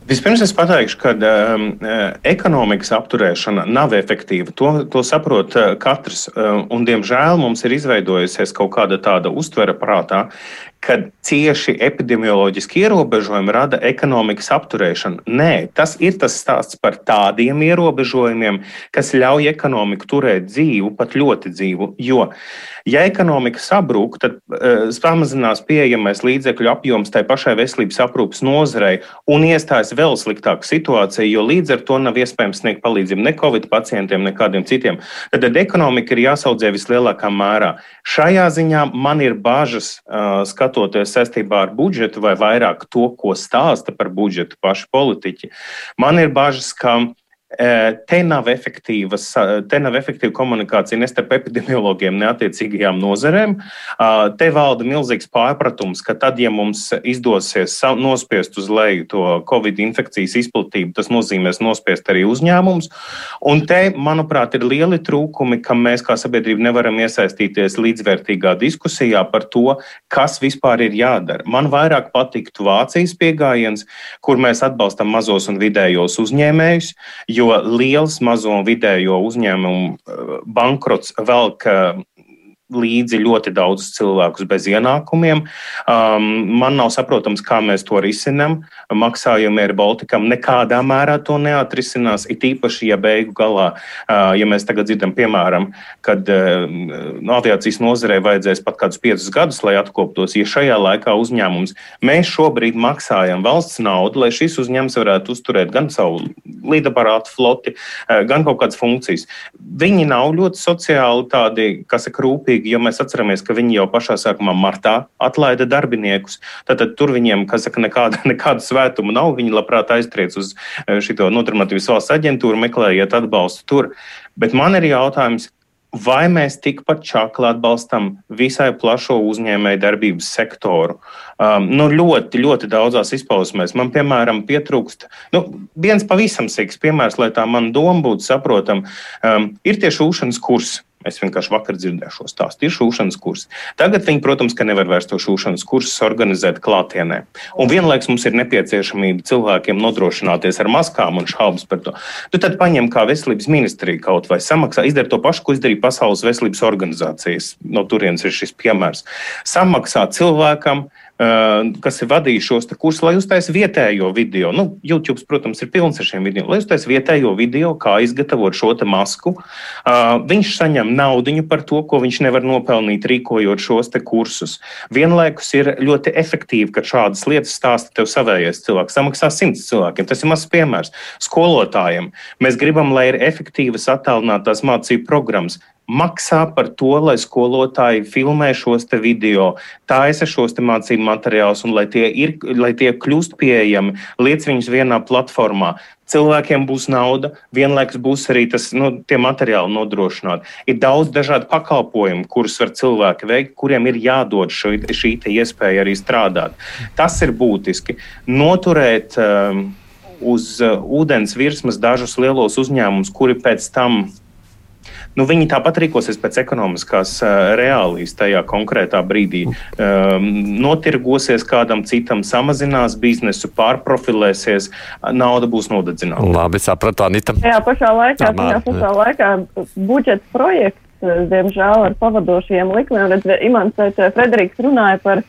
Vispirms es pateikšu, ka um, ekonomikas apturēšana nav efektīva. To, to saprot uh, katrs. Uh, un, diemžēl mums ir izveidojusies kaut kāda tāda uztvere prātā, ka cieši epidemioloģiski ierobežojumi rada ekonomikas apturēšanu. Nē, tas ir tas stāsts par tādiem ierobežojumiem, kas ļauj ekonomiku turēt dzīvu, pat ļoti dzīvu. Jo, ja ekonomika sabrūk, tad uh, samazinās pieejamais līdzekļu apjoms tai pašai veselības aprūpas nozarei un iestājas vēl sliktāka situācija, jo līdz ar to nav iespējams sniegt palīdzību ne Covid pacientiem, ne kādiem citiem. Tad, tad ekonomika ir jāsaudzē vislielākā mērā. Šajā ziņā man ir bažas uh, skatoties saistībā ar budžetu vai vairāk to, ko stāsta par budžetu paši politiķi. Man ir bažas, ka Te nav, te nav efektīva komunikācija ne starp epidemiologiem, ne attiecīgajām nozarēm. Te valda milzīgs pārpratums, ka tad, ja mums izdosies nospiest uz leju to covid infekcijas izplatību, tas nozīmēs nospiest arī uzņēmumus. Un te, manuprāt, ir lieli trūkumi, ka mēs kā sabiedrība nevaram iesaistīties līdzvērtīgā diskusijā par to, kas vispār ir jādara. Man vairāk patiktu Vācijas pieejams, kur mēs atbalstam mazos un vidējos uzņēmējus jo liels mazo un vidējo uzņēmumu eh, bankrots velk līdzi ļoti daudzus cilvēkus bez ienākumiem. Um, man nav saprotams, kā mēs to risinām. Maksājumi ar Baltikam nekādā mērā to neatrisinās. It īpaši, ja beigu galā, uh, ja mēs tagad dzirdam, piemēram, kad uh, no aviācijas nozarei vajadzēs pat kādus piecus gadus, lai atkoptos, ja šajā laikā uzņēmums mēs šobrīd maksājam valsts naudu, lai šis uzņēmums varētu uzturēt gan savu lidaparātu floti, uh, gan kaut kādas funkcijas. Viņi nav ļoti sociāli tādi, kas ir rūpīgi svarīgi, jo mēs atceramies, ka viņi jau pašā sākumā martā atlaida darbiniekus. Tātad tur viņiem, kas saka, nekāda, nekāda svētuma nav. Viņi labprāt aiztriec uz eh, šo nodarbinātības valsts aģentūru, meklējiet atbalstu tur. Bet man ir jautājums, vai mēs tikpat čakli atbalstam visai plašo uzņēmēju darbības sektoru. Um, nu, ļoti, ļoti daudzās izpausmēs. Man, piemēram, pietrūkst nu, viens pavisam sīks piemērs, lai tā man doma būtu saprotama. Um, ir tie šūšanas kursi. Es vienkārši vakar dzirdēju šo stāstu. Ir šūšanas kurs. Tagad viņi, protams, nevar vairs to šūšanas kursus organizēt klātienē. Un vienlaikus mums ir nepieciešamība cilvēkiem nodrošināties ar maskām un šaubas par to. Tu tad paņem kā veselības ministrija kaut vai samaksā, izdara to pašu, ko izdarīja Pasaules veselības organizācijas. No turienes ir šis piemērs. Samaksā cilvēkam, kas ir vadījis šos kursus, lai uztaisītu vietējo video. Nu, YouTube, protams, ir pilns ar šiem video. Lai uztaisītu vietējo video, kā izgatavot šo masku, viņš saņem naudu par to, ko viņš nevar nopelnīt, rīkojot šos kursus. Vienlaikus ir ļoti efektīvi, ka šādas lietas stāsta tev savējais cilvēks. Samaksā simts cilvēkiem. Tas ir mazs piemērs. Skolotājiem mēs gribam, lai ir efektīvas attālinātās mācību programmas maksā par to, lai skolotāji filmē šos video, taisa šos mācību materiālus, un lai tie, ir, lai tie kļūst pieejami, liec viņus vienā platformā. Cilvēkiem būs nauda, vienlaikus būs arī tas, nu, tie materiāli nodrošināti. Ir daudz dažādu pakalpojumu, kurus var cilvēki veikt, kuriem ir jādod šo, šī iespēja arī strādāt. Tas ir būtiski. Noturēt um, uz uh, ūdens virsmas dažus lielos uzņēmumus, kuri pēc tam nu, viņi tāpat rīkosies pēc ekonomiskās uh, reālijas tajā konkrētā brīdī. Um, notirgosies kādam citam, samazinās biznesu, pārprofilēsies, nauda būs nodedzināta. Labi, sapratu, Anita. Jā, pašā laikā, tajā pašā laikā budžeta projekts, diemžēl, ar pavadošiem likmēm, redz, Imants Frederiks runāja par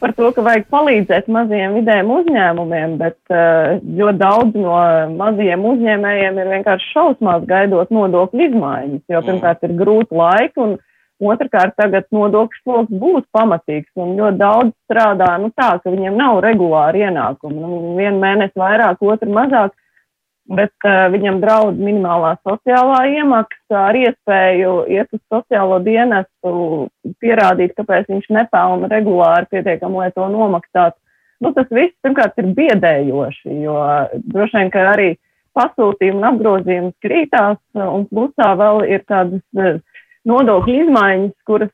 par to, ka vajag palīdzēt mazajiem vidējiem uzņēmumiem, bet uh, ļoti daudz no mazajiem uzņēmējiem ir vienkārši šausmās gaidot nodokļu izmaiņas, jo pirmkārt ir grūti laiki un otrkārt tagad nodokļu sloks būs pamatīgs un ļoti daudz strādā nu, tā, ka viņiem nav regulāri ienākumi. Nu, vienu mēnesi vairāk, otru mazāk bet uh, viņam draudz minimālā sociālā iemaksa ar iespēju iet uz sociālo dienestu, pierādīt, kāpēc viņš nepelna regulāri pietiekami, lai to nomaksātu. Nu, tas viss, pirmkārt, ir biedējoši, jo droši vien, ka arī pasūtījumi un apgrozījums krītās, un plusā vēl ir tādas nodokļu izmaiņas, kuras,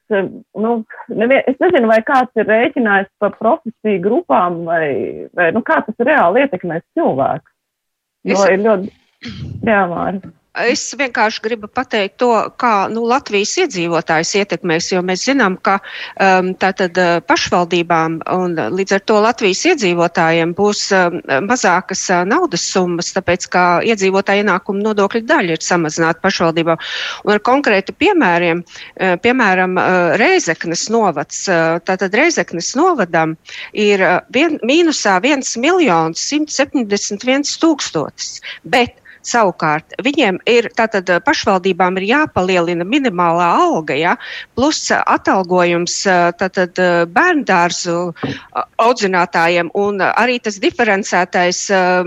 nu, nevien, es nezinu, vai kāds ir rēķinājis par profesiju grupām, vai, vai nu, kā tas reāli ietekmēs cilvēku. Es... No, ir ļoti. Jā, Mārta. Es vienkārši gribu pateikt to, kā nu, Latvijas iedzīvotājs ietekmēs, jo mēs zinām, ka um, tātad uh, pašvaldībām un līdz ar to Latvijas iedzīvotājiem būs um, mazākas uh, naudas summas, tāpēc ka iedzīvotāja ienākuma nodokļa daļa ir samazināta pašvaldībām. Un ar konkrētu piemēriem, uh, piemēram, uh, Reizeknes novads, uh, tātad Reizeknes novadam ir uh, vien, mīnusā 1 miljons 171 tūkstotis, bet Savukārt viņiem ir tātad pašvaldībām ir jāpalielina minimālā alga, ja, plus atalgojums tātad bērndārzu audzinātājiem un arī tas diferencētais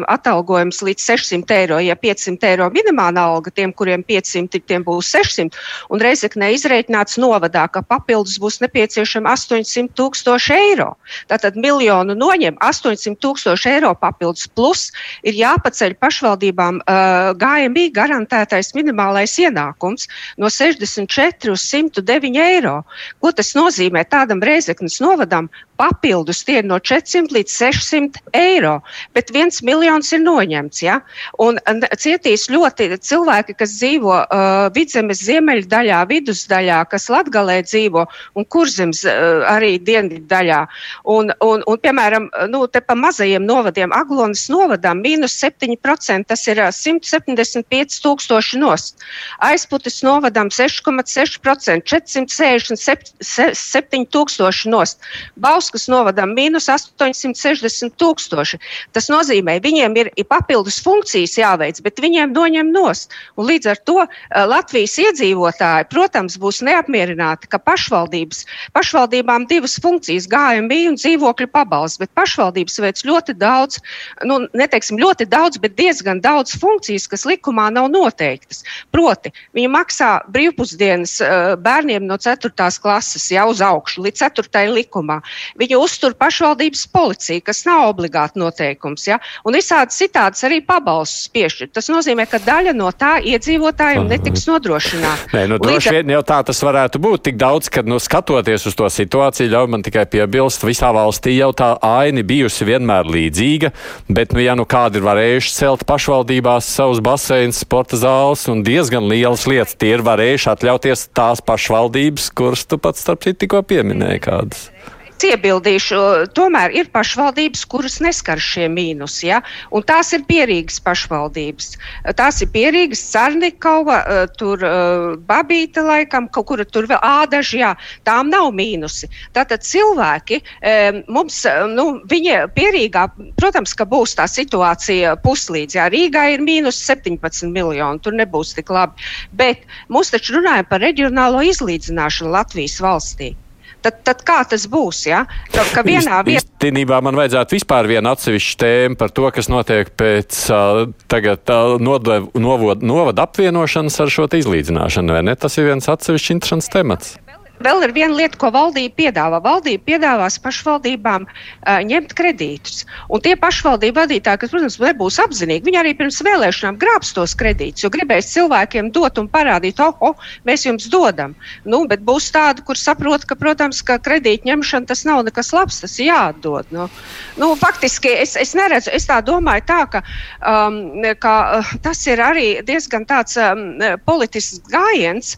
atalgojums līdz 600 eiro, ja 500 eiro minimālā alga tiem, kuriem 500, tiem būs 600. Un Reizekne izreikināts novadā, ka papildus būs nepieciešama 800 tūkstoši eiro. Tātad miljonu noņem 800 tūkstoši eiro papildus, plus ir jāpaceļ pašvaldībām uh, uh, GMI garantētais minimālais ienākums no 64 uz 109 eiro. Ko tas nozīmē tādam Reizeknas novadam? Papildus tie ir no 400 līdz 600 eiro, bet viens miljons ir noņemts. Ja? Un cietīs ļoti cilvēki, kas dzīvo uh, vidzemes ziemeļdaļā, vidusdaļā, kas latgalē dzīvo un kurzems uh, arī dienvidu daļā. Un, un, un, piemēram, nu, te pa mazajiem novadiem, Aglonas novadām, mīnus 7%, tas ir 175 tūkstoši nost. Aizputis novadām 6,6%, 467 tūkstoši nost. Bauskas novadām mīnus 860 tūkstoši. Tas nozīmē, viņiem ir papildus funkcijas jāveic, bet viņiem noņem nost. Un līdz ar to Latvijas iedzīvotāji, protams, būs neapmierināti, ka pašvaldības, pašvaldībām divas funkcijas - GMI un dzīvokļu pabalsts, bet pašvaldības veic ļoti daudz, nu, neteiksim ļoti daudz, bet diezgan daudz funkcijas, kas likumā nav noteiktas. Proti, viņi maksā brīvpusdienas bērniem no 4. klases jau uz augšu līdz 4. likumā. Viņi uztur pašvaldības policiju, kas nav obligāti noteikums, ja? un visādi citādas arī pabalstus piešķirt. Tas nozīmē, ka daļa no tā iedzīvotājiem netiks nodrošināta. Nē, nu, droši vien jau tā tas varētu būt. Tik daudz, ka nu, skatoties uz to situāciju, ļauj man tikai piebilst, visā valstī jau tā aina bijusi vienmēr līdzīga, bet, nu, ja nu kādi ir varējuši celt pašvaldībās savus baseinus, sporta zāles un diezgan lielas lietas, tie ir varējuši atļauties tās pašvaldības, kuras tu pats starp citu tikko pieminēji kādas iebildīšu, tomēr ir pašvaldības, kuras neskar šie mīnusi, ja? un tās ir pierīgas pašvaldības. Tās ir pierīgas Carnikova, eh, tur eh, Babīta laikam, kaut kura tur vēl ādaži, jā, tām nav mīnusi. Tātad cilvēki, eh, mums, nu, viņi pierīgā, protams, ka būs tā situācija puslīdz, jā, Rīgā ir mīnus 17 miljoni, tur nebūs tik labi, bet mums taču runājam par reģionālo izlīdzināšanu Latvijas valstī tad, tad kā tas būs? Ja? Ka, ka vienā vietā. Īstenībā man vajadzētu vispār vienu atsevišķu tēmu par to, kas notiek pēc uh, tagad uh, novada novod apvienošanas ar šo izlīdzināšanu, vai ne? Tas ir viens atsevišķs interesants temats. Vēl ir viena lieta, ko valdība piedāvā. Valdība piedāvās pašvaldībām uh, ņemt kredītus. Un tie pašvaldību vadītāji, kas, protams, nebūs apzinīgi, viņi arī pirms vēlēšanām grābs tos kredītus, jo gribēs cilvēkiem dot un parādīt, oh, oh mēs jums dodam. Nu, bet būs tādi, kur saprot, ka, protams, ka kredītu ņemšana tas nav nekas labs, tas ir jāatdod. Nu, nu, faktiski es, es neredzu, es tā domāju tā, ka, um, ka uh, tas ir arī diezgan tāds um, politisks gājiens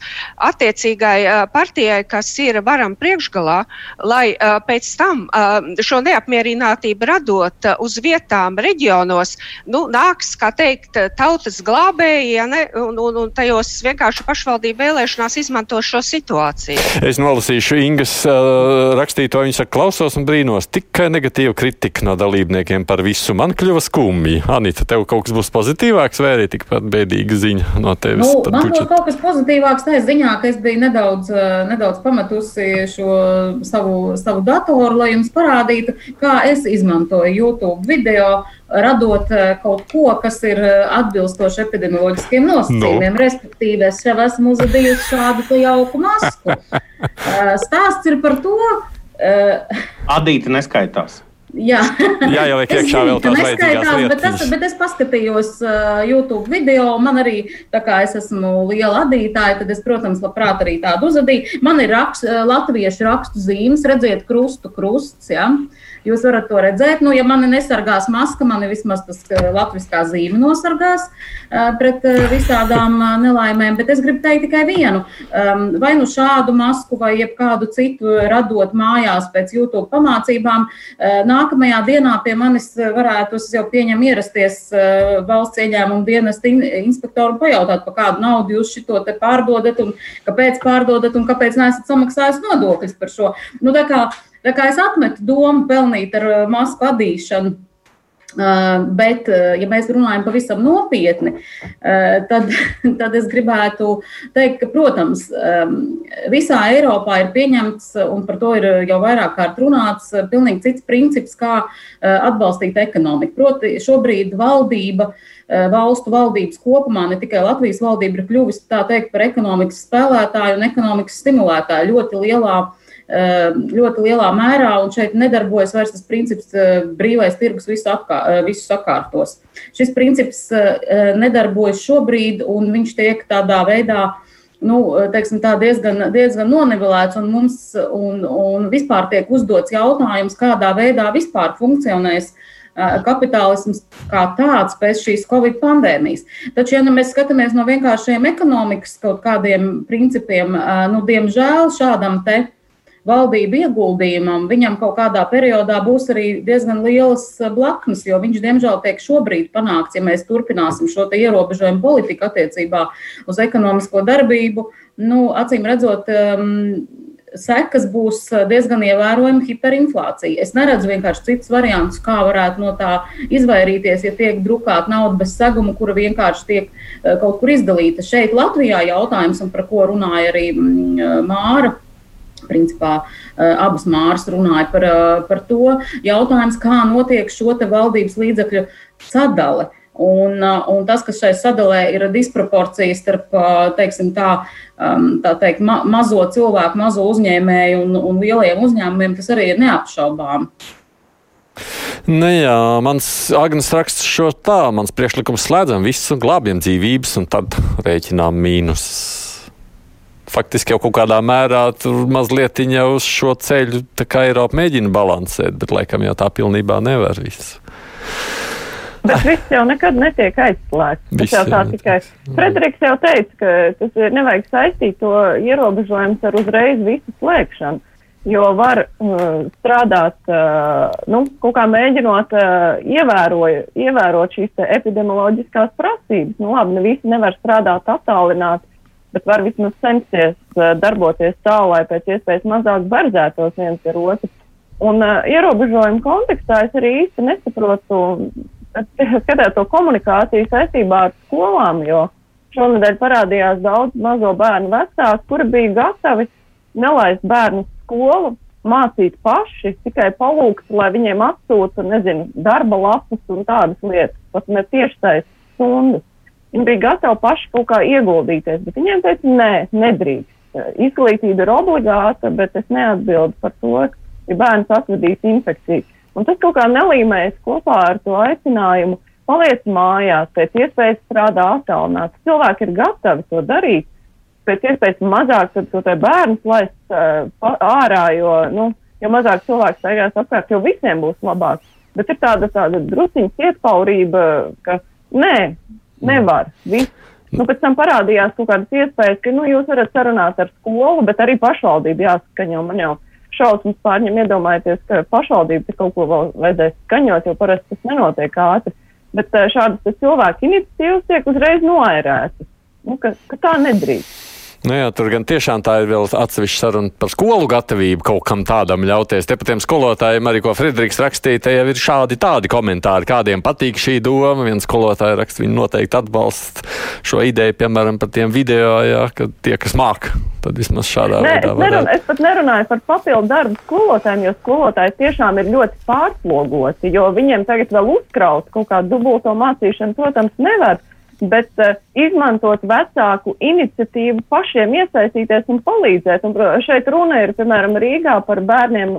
attiecīgai uh, partijai, kas ir varam priekšgalā, lai uh, pēc tam uh, šo neapmierinātību radot uh, uz vietām, reģionos, nu, nāks, kā teikt, tautas glābēji, ja ne, un, un, un tajos vienkārši pašvaldību vēlēšanās izmanto šo situāciju. Es nolasīšu Ingas uh, rakstīto, viņa saka, klausos un brīnos, tikai negatīva kritika no dalībniekiem par visu. Man kļuva skumji. Anita, tev kaut kas būs pozitīvāks vai arī tikpat bēdīga ziņa no tevis? Nu, man būs kaut kas pozitīvāks tajā ziņā, ka es biju nedaudz, nedaudz pametusi šo savu, savu datoru, lai jums parādītu, kā es izmantoju YouTube video, radot eh, kaut ko, kas ir eh, atbilstoši epidemioloģiskiem nosacījumiem. No. Respektīvi, es jau esmu uzadījusi šādu jauku masku. Eh, stāsts ir par to. Adīte neskaitās. Jā, Jā jau ir iekšā vēl tāds lietas. Bet, tas, bet es paskatījos uh, YouTube video, man arī, tā kā es esmu liela adītāja, tad es, protams, labprāt arī tādu uzadīju. Man ir rakst, uh, latviešu rakstu zīmes, redziet, krustu krusts. Ja? Jūs varat to redzēt. Nu, ja mani nesargās maska, mani vismaz tas latviskā zīme nosargās pret visādām nelaimēm. Bet es gribu teikt tikai vienu. Vai nu šādu masku, vai kādu citu radot mājās pēc YouTube pamācībām, nākamajā dienā pie manis varētu, jau pieņemu, ierasties valsts ieņēmuma dienesta inspektoru un pajautāt, par kādu naudu jūs šito te pārdodat un kāpēc pārdodat un kāpēc neesat samaksājis nodokļus par šo. Nu, Tā kā es atmetu domu pelnīt ar uh, masku adīšanu. Uh, bet, uh, ja mēs runājam pavisam nopietni, tad, tad es gribētu teikt, ka, protams, um, visā Eiropā ir pieņemts, un par to ir jau vairāk kārt runāts, pilnīgi cits princips, kā atbalstīt ekonomiku. Proti, šobrīd valdība, valstu valdības kopumā, ne tikai Latvijas valdība, ir kļuvusi teikt, par ekonomikas spēlētāju un ekonomikas stimulētāju ļoti lielā ļoti lielā mērā, un šeit nedarbojas vairs tas princips brīvais tirgus visu, apkā, visu sakārtos. Šis princips nedarbojas šobrīd, un viņš tiek tādā veidā nu, teiksim, tā diezgan, diezgan nonivelēts, un mums un, un vispār tiek uzdots jautājums, kādā veidā vispār funkcionēs kapitālisms kā tāds pēc šīs Covid pandēmijas. Taču, ja nu mēs skatāmies no vienkāršiem ekonomikas kaut kādiem principiem, nu, diemžēl šādam te valdību ieguldījumam, viņam kaut kādā periodā būs arī diezgan lielas blaknes, jo viņš, diemžēl, tiek šobrīd panākts, ja mēs turpināsim šo ierobežojumu politiku attiecībā uz ekonomisko darbību. Nu, acīm redzot, um, sekas būs diezgan ievērojama hiperinflācija. Es neredzu vienkārši citus variantus, kā varētu no tā izvairīties, ja tiek drukāta nauda bez seguma, kura vienkārši tiek kaut kur izdalīta. Šeit Latvijā jautājums, par ko runāja arī Māra principā eh, abas māras runāja par, eh, par to jautājums, kā notiek šo valdības līdzekļu sadale. Un, eh, un tas, kas šai sadalē ir disproporcija starp teiksim, tā, um, tā teikt, ma mazo cilvēku, mazo uzņēmēju un, un lieliem uzņēmumiem, tas arī ir neapšaubām. Nu jā, mans Agnēs raksts šo tā, mans priekšlikums slēdzam visu, glābjam dzīvības un tad rēķinām mīnusus faktiski jau kaut kādā mērā tur mazliet uz šo ceļu Eiropa mēģina balansēt, bet laikam jau tā pilnībā nevar visu. Bet viss jau nekad netiek aizslēgts. Tas jau tā tikai. Frederiks jau teica, ka tas ir nevajag saistīt to ierobežojumus ar uzreiz visu slēgšanu. Jo var uh, strādāt, uh, nu, kaut kā mēģinot uh, ievēroja, ievērot šīs epidemioloģiskās prasības. Nu, labi, ne visi nevar strādāt attālināti, bet var vismaz censties uh, darboties tā, lai pēc iespējas mazāk barzētos viens ar otru. Un uh, ierobežojumu kontekstā es arī īsti nesaprotu, skatot to komunikāciju saistībā ar skolām, jo šonadēļ parādījās daudz mazo bērnu vecāku, kuri bija gatavi nelaist bērnu skolu, mācīt paši, tikai palūgt, lai viņiem atsūta, nezinu, darba lapas un tādas lietas, pat ne tieši taisas stundas. Viņi bija gatavi paši kaut kā ieguldīties, bet viņiem teica, nē, nedrīkst. Izglītība ir obligāta, bet es neatbildu par to, ja bērns atvedīs infekciju. Un tas kaut kā nelīmējas kopā ar to aicinājumu paliec mājās, pēc iespējas strādā attālināti. Cilvēki ir gatavi to darīt, pēc iespējas mazāk to bērnu laist uh, ārā, jo, nu, jo mazāk cilvēku staigās apkārt, jo visiem būs labāk. Bet ir tāda, tāda drusiņa ietpaurība, ka nē, Nevar. Viss. Nu, pēc tam parādījās kaut kādas iespējas, ka nu, jūs varat sarunāt ar skolu, bet arī pašvaldību jāskaņo. Man jau šausmas pārņem iedomājieties, ka pašvaldība kaut ko vēl vajadzēs skaņot, jo parasti tas nenotiek ātri. Bet eh, šādas cilvēku iniciatīvas tiek uzreiz noērētas. Nu, ka, ka tā nedrīkst. Nu jā, tur gan tiešām tā ir vēl atsevišķa saruna par skolu gatavību kaut kam tādam ļauties. Te par tiem skolotājiem arī, ko Friedrichs rakstīja, te jau ir šādi tādi komentāri, kādiem patīk šī doma. Viens skolotājs raksta, viņi noteikti atbalsta šo ideju, piemēram, par tiem video, jā, ka tie, kas māk, tad vismaz šādā Nē, veidā. Es, nerun, es pat nerunāju par papildu darbu skolotājiem, jo skolotāji tiešām ir ļoti pārslogoti, jo viņiem tagad vēl uzkraut kaut kādu dubulto mācīšanu, protams, nevar bet uh, izmantot vecāku iniciatīvu, pašiem iesaistīties un palīdzēt. Un, šeit runa ir, piemēram, Rīgā par bērniem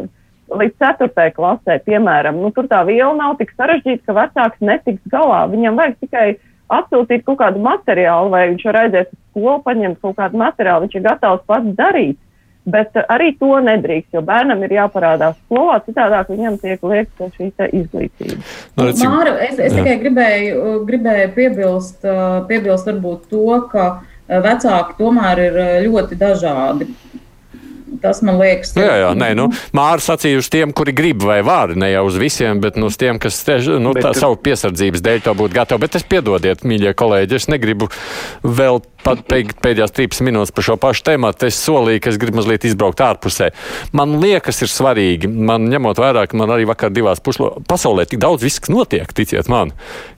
līdz 4. klasē, piemēram. Nu, tur tā viela nav tik sarežģīta, ka vecāks netiks galā. Viņam vajag tikai atsūtīt kaut kādu materiālu, vai viņš var aiziet uz skolu, paņemt kaut kādu materiālu, viņš ir gatavs pats darīt. Bet arī to nedrīkst, jo bērnam ir jāparādās skolā, citādāk viņam tiek liekta šī izglītība. No, nu, Māra, es, es tikai gribēju, gribēju piebilst, piebilst varbūt to, ka vecāki tomēr ir ļoti dažādi. Tas man liekas, nu, jā, jā, nē, nu, Mārcis sacīja uz tiem, kuri grib vai var, ne jau uz visiem, bet nu, uz tiem, kas tieši nu, bet, tā, savu piesardzības dēļ to būtu gatavi. Bet es piedodiet, mīļie kolēģi, es negribu vēl pat pēdējās 13 minūtes par šo pašu tēmu. Es solīju, ka es gribu mazliet izbraukt ārpusē. Man liekas, ir svarīgi, man ņemot vērā, ka man arī vakar divās pušlo, pasaulē tik daudz viss notiek, ticiet man,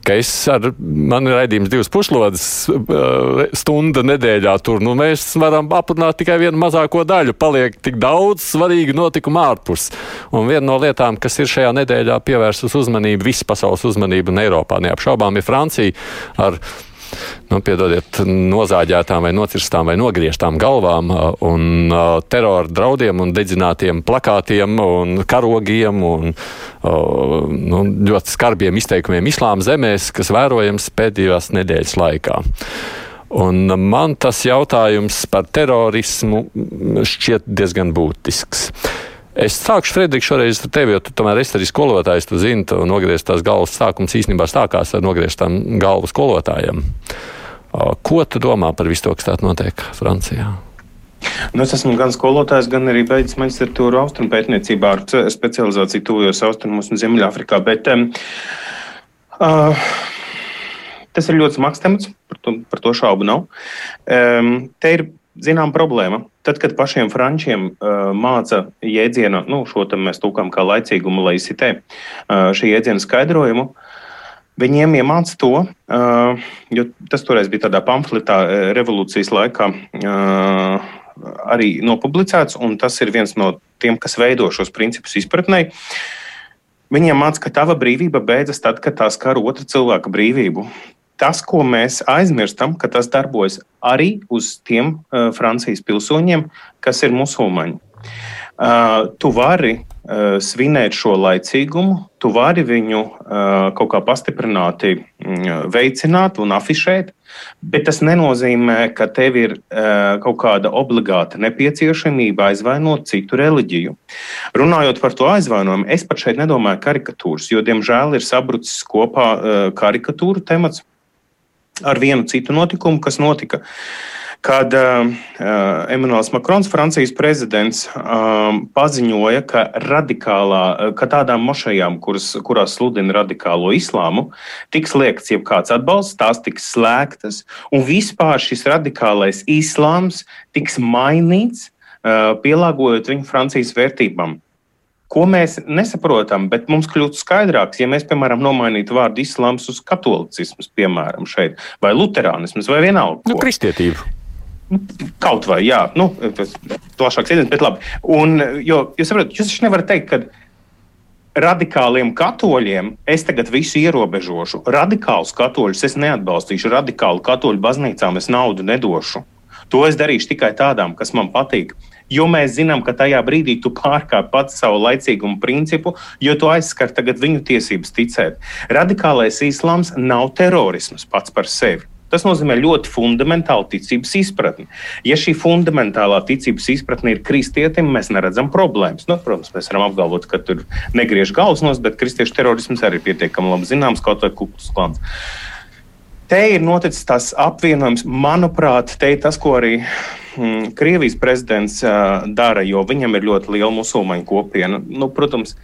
ka es ar mani raidījums divas pušlodes uh, stunda nedēļā tur, nu mēs varam aprunāt tikai vienu mazāko daļu. Paliek tik daudz svarīgu notikumu ārpus. Un viena no lietām, kas ir šajā nedēļā pievērsus uzmanību, visas pasaules uzmanību un Eiropā neapšaubām, ir Francija ar nu, piedodiet, nozāģētām vai nocirstām vai nogriežtām galvām un uh, terora draudiem un dedzinātiem plakātiem un karogiem un uh, nu, ļoti skarbiem izteikumiem islāma zemēs, kas vērojams pēdējās nedēļas laikā. Un man tas jautājums par terorismu šķiet diezgan būtisks. Es sākšu, Frederiks, šoreiz ar tevi, jo tu tomēr esi arī skolotājs, tu zini, tu nogriezt tās galvas sākums īstenībā sākās ar nogriežtām galvu skolotājiem. Ko tu domā par visu to, kas tā notiek Francijā? Nu, es esmu gan skolotājs, gan arī beidzis maģistratūru austrumu pētniecībā ar specializāciju tuvajos austrumos un Ziemeļāfrikā. Bet, uh, tas ir ļoti smags temats, par to, par to šaubu nav. Um, te ir zinām problēma. Tad, kad pašiem frančiem uh, māca jēdzienu, nu, šo tam mēs tūkām kā laicīgumu, lai izsitē uh, šī jēdziena skaidrojumu, viņiem iemāca to, uh, jo tas toreiz bija tādā pamfletā revolūcijas laikā. Uh, Arī nopublicēts, un tas ir viens no tiem, kas veido šos principus izpratnē. Viņiem māca, ka tava brīvība beidzas tad, kad tā skar otra cilvēka brīvību tas, ko mēs aizmirstam, ka tas darbojas arī uz tiem uh, Francijas pilsoņiem, kas ir musulmaņi. Uh, tu vari uh, svinēt šo laicīgumu, tu vari viņu uh, kaut kā pastiprināti uh, veicināt un afišēt, bet tas nenozīmē, ka tev ir uh, kaut kāda obligāta nepieciešamība aizvainot citu reliģiju. Runājot par to aizvainojumu, es pat šeit nedomāju karikatūras, jo, diemžēl, ir sabrucis kopā uh, karikatūra temats ar vienu citu notikumu, kas notika. Kad uh, Emmanuels Makrons, Francijas prezidents, um, paziņoja, ka, radikālā, ka tādām mošajām, kuras, kurās sludina radikālo islāmu, tiks liekts jebkāds atbalsts, tās tiks slēgtas, un vispār šis radikālais islāms tiks mainīts, uh, pielāgojot viņu Francijas vērtībām. Ko mēs nesaprotam, bet mums kļūst skaidrāks, ja mēs, piemēram, nomainītu vārdu islāms uz katolicisms, piemēram, šeit, vai luterānisms, vai vienalga. Nu, kristietību. Nu, kaut vai, jā, nu, tas plašāks iedziens, bet labi. Un, jo, jūs saprotat, jūs taču nevarat teikt, ka radikāliem katoļiem es tagad visu ierobežošu. Radikālus katoļus es neatbalstīšu, radikālu katoļu baznīcām es naudu nedošu. To es darīšu tikai tādām, kas man patīk jo mēs zinām, ka tajā brīdī tu pārkāp pats savu laicīgumu principu, jo tu aizskar tagad viņu tiesības ticēt. Radikālais islāms nav terorisms pats par sevi. Tas nozīmē ļoti fundamentālu ticības izpratni. Ja šī fundamentālā ticības izpratne ir kristietim, mēs neredzam problēmas. Nu, protams, mēs varam apgalvot, ka tur negriež galvas nos, bet kristiešu terorisms arī ir pietiekami labi zināms, kaut vai kuklus klāns. Te ir noticis tas apvienojums, manuprāt, te ir tas, ko arī Krievijas prezidents dara, jo viņam ir ļoti liela musulmaņu kopiena. Nu, protams,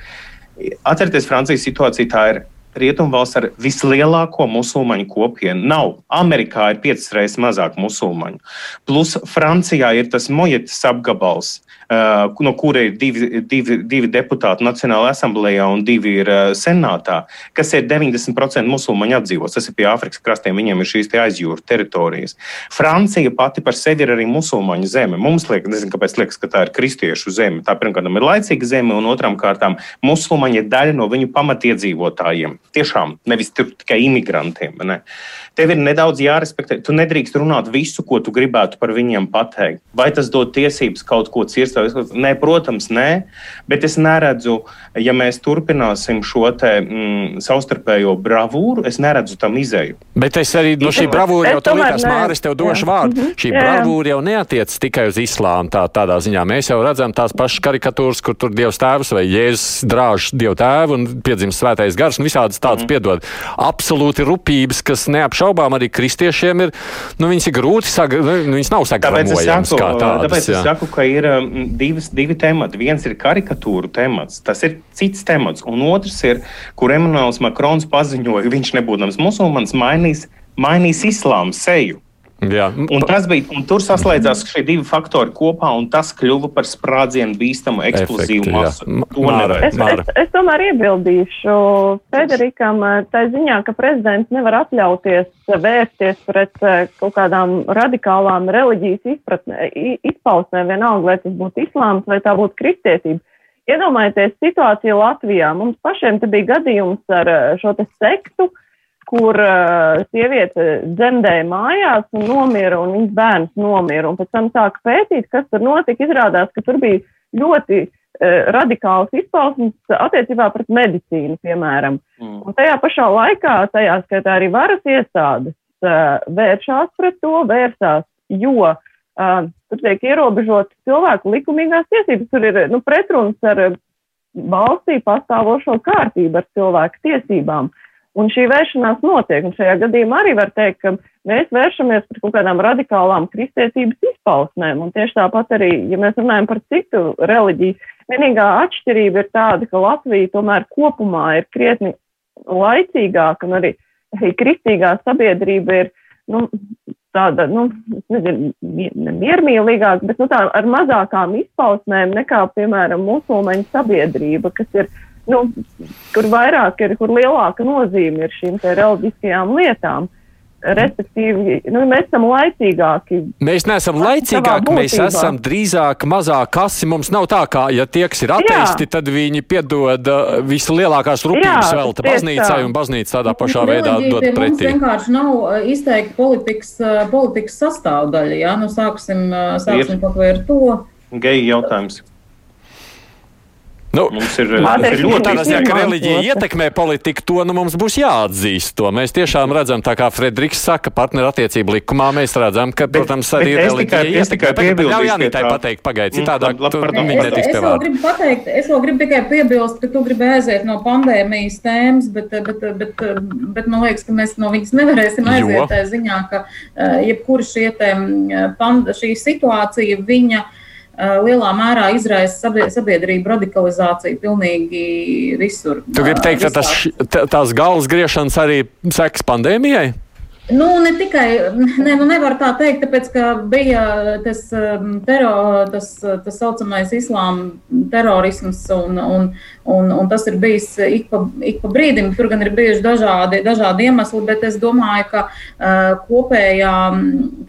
atcerieties, Francijas situācija tā ir. Rietumvalsts ar vislielāko musulmaņu kopienu nav. Amerikā ir piecas reizes mazāk musulmaņu. Plus Francijā ir tas mojetas apgabals, no kura ir divi, divi, divi deputāti Nacionālajā asamblējā un divi ir uh, senātā, kas ir 90% musulmaņu apdzīvots. Tas ir pie Āfrikas krastiem, viņiem ir šīs aizjūras teritorijas. Francija pati par sevi ir arī musulmaņu zeme. Mums liekas, nezinu, kāpēc liekas, ka tā ir kristiešu zeme. Tā pirmkārt ir laicīga zeme, un otrām kārtām musulmaņi ir daļa no viņu pamatiedzīvotājiem. Tiešām nevis tikai imigrantiem. Ne? Tev ir nedaudz jārespektē. Tu nedrīkst runāt visu, ko tu gribētu par viņiem pateikt. Vai tas dod tiesības kaut ko cirst? Nē, protams, nē. Bet es neredzu, ja mēs turpināsim šo te, mm, savstarpējo bravūru, es neredzu tam izēju. Bet es arī no šī bravūra jau tādā veidā Māris tev došu jā. vārdu. Mm -hmm. Šī jā. bravūra jau neatiec tikai uz islāmu. Tā, tādā ziņā mēs jau redzam tās pašas karikatūras, kur tur Dievs tēvs vai Jēzus drāž Dievu tēvu un piedzimst svētais gars un visādas tādas mm piedod. Absolūti rupības, kas neapšaubāmi šaubām arī kristiešiem ir, nu, viņas ir grūti, saga, nu, viņas nav sagaidāmas. Tāpēc, tāpēc es saku, ka ir um, divas, divi temati. Viens ir karikatūru temats, tas ir cits temats, un otrs ir, kur Emanuels Makrons paziņoja, viņš nebūdams musulmanis, mainīs, mainīs islāmu seju. Jā. Un tas bija, un tur saslēdzās šie divi faktori kopā, un tas kļuva par sprādzienu bīstamu eksplozīvu masu. Māra, es, es, es tomēr iebildīšu Federikam eh, tā ziņā, ka prezidents nevar atļauties vērsties pret eh, kaut kādām radikālām reliģijas izpratnē, izpausmēm, vienalga, vai tas būtu islāms vai tā būtu kristietība. Iedomājieties situāciju Latvijā. Mums pašiem te bija gadījums ar eh, šo te sektu, uh, kur uh, sieviete dzemdēja mājās un nomira, un viņas bērns nomira. Un pēc tam sāka pētīt, kas tur notika. Izrādās, ka tur bija ļoti uh, radikāls izpausmes attiecībā pret medicīnu, piemēram. Mm. Un tajā pašā laikā, tajā skaitā arī varas iestādes uh, vēršās pret to, vērsās, jo uh, tur tiek ierobežotas cilvēku likumīgās tiesības. Tur ir nu, pretruns ar valstī pastāvošo kārtību, ar cilvēku tiesībām. Uh, Un šī vēršanās notiek, un šajā gadījumā arī var teikt, ka mēs vēršamies pret kaut kādām radikālām kristietības izpausmēm. Un tieši tāpat arī, ja mēs runājam par citu reliģiju, vienīgā atšķirība ir tāda, ka Latvija tomēr kopumā ir krietni laicīgāka, un arī kristīgā sabiedrība ir nu, tāda, nu, nezinu, miermīlīgāka, bet nu, tā ar mazākām izpausmēm nekā, piemēram, musulmaņu sabiedrība, kas ir nu, kur vairāk ir, kur lielāka nozīme ir šīm reliģiskajām lietām. Respektīvi, nu, mēs esam laicīgāki. Mēs neesam laicīgāki, mēs esam drīzāk mazāk kasi. Mums nav tā, kā, ja tie, kas ir ateisti, Jā. tad viņi piedod uh, vislielākās rūpības velta baznīcai, un baznīca tādā pašā veidā dod pretī. Mums vienkārši nav uh, izteikti politikas, uh, politikas sastāvdaļa. Jā, nu sāksim, sāksim kaut vai ar to. Geju jautājums. Nu, mums ir, mums ir ļoti tādā ziņā, ka reliģija ietekmē politiku, to nu, mums būs jāatzīst. To. Mēs tiešām redzam, tā kā Frederiks saka, partnerattiecību likumā mēs redzam, ka, bet, protams, arī reliģija ietekmē. Tagad ļauj Janītai pateikt, pagaid, citādāk tu, viņi netiks pie vārda. Es vēl gribu tikai piebilst, ka tu gribi aiziet no pandēmijas tēmas, bet, bet, bet, bet, bet man liekas, ka mēs no viņas nevarēsim aiziet tajā ziņā, ka jebkura šie tēm, šī situācija, viņa Eh, lielā mērā izraisa sabiedrību radikalizāciju pilnīgi visur. Tu gribi teikt, ka tas, tās galvas griešanas arī sekas pandēmijai? Nu, ne tikai, ne, nu nevar tā teikt, tāpēc, ka bija tas, um, tero, tas, tas saucamais islāma terorisms, un, un, un, un tas ir bijis ik pa, ik pa brīdim. Tur gan ir bijuši dažādi, dažādi iemesli, bet es domāju, ka uh, kopējā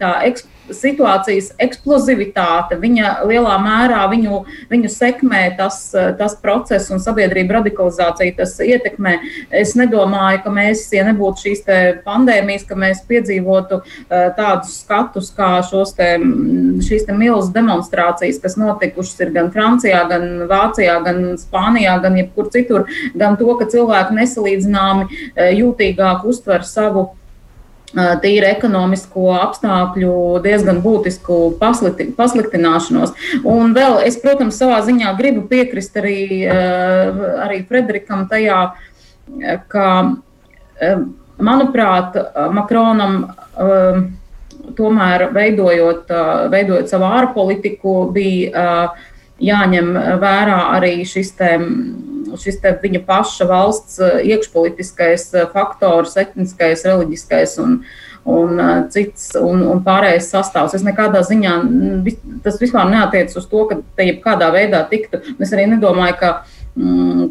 tā ekspozīcija situācijas eksplozivitāte, viņa lielā mērā viņu, viņu sekmē tas, tas process un sabiedrība radikalizācija tas ietekmē. Es nedomāju, ka mēs, ja nebūtu šīs pandēmijas, ka mēs piedzīvotu tādus skatus kā te, šīs te milzu demonstrācijas, kas notikušas ir gan Francijā, gan Vācijā, gan Spānijā, gan jebkur citur, gan to, ka cilvēki nesalīdzināmi jūtīgāk uztver savu tīri ekonomisko apstākļu diezgan būtisku paslikti, pasliktināšanos. Un vēl es, protams, savā ziņā gribu piekrist arī, arī Frederikam tajā, ka, manuprāt, Makronam tomēr veidojot, veidojot savu ārpolitiku bija jāņem vērā arī šis tēmas šis viņa paša valsts eh, iekšpolitiskais eh, faktors, etniskais, reliģiskais un, un, eh, cits, un, un pārējais sastāvs. Es nekādā ziņā tas vispār neatiecas uz to, ka te jebkādā veidā tiktu. Es arī nedomāju, ka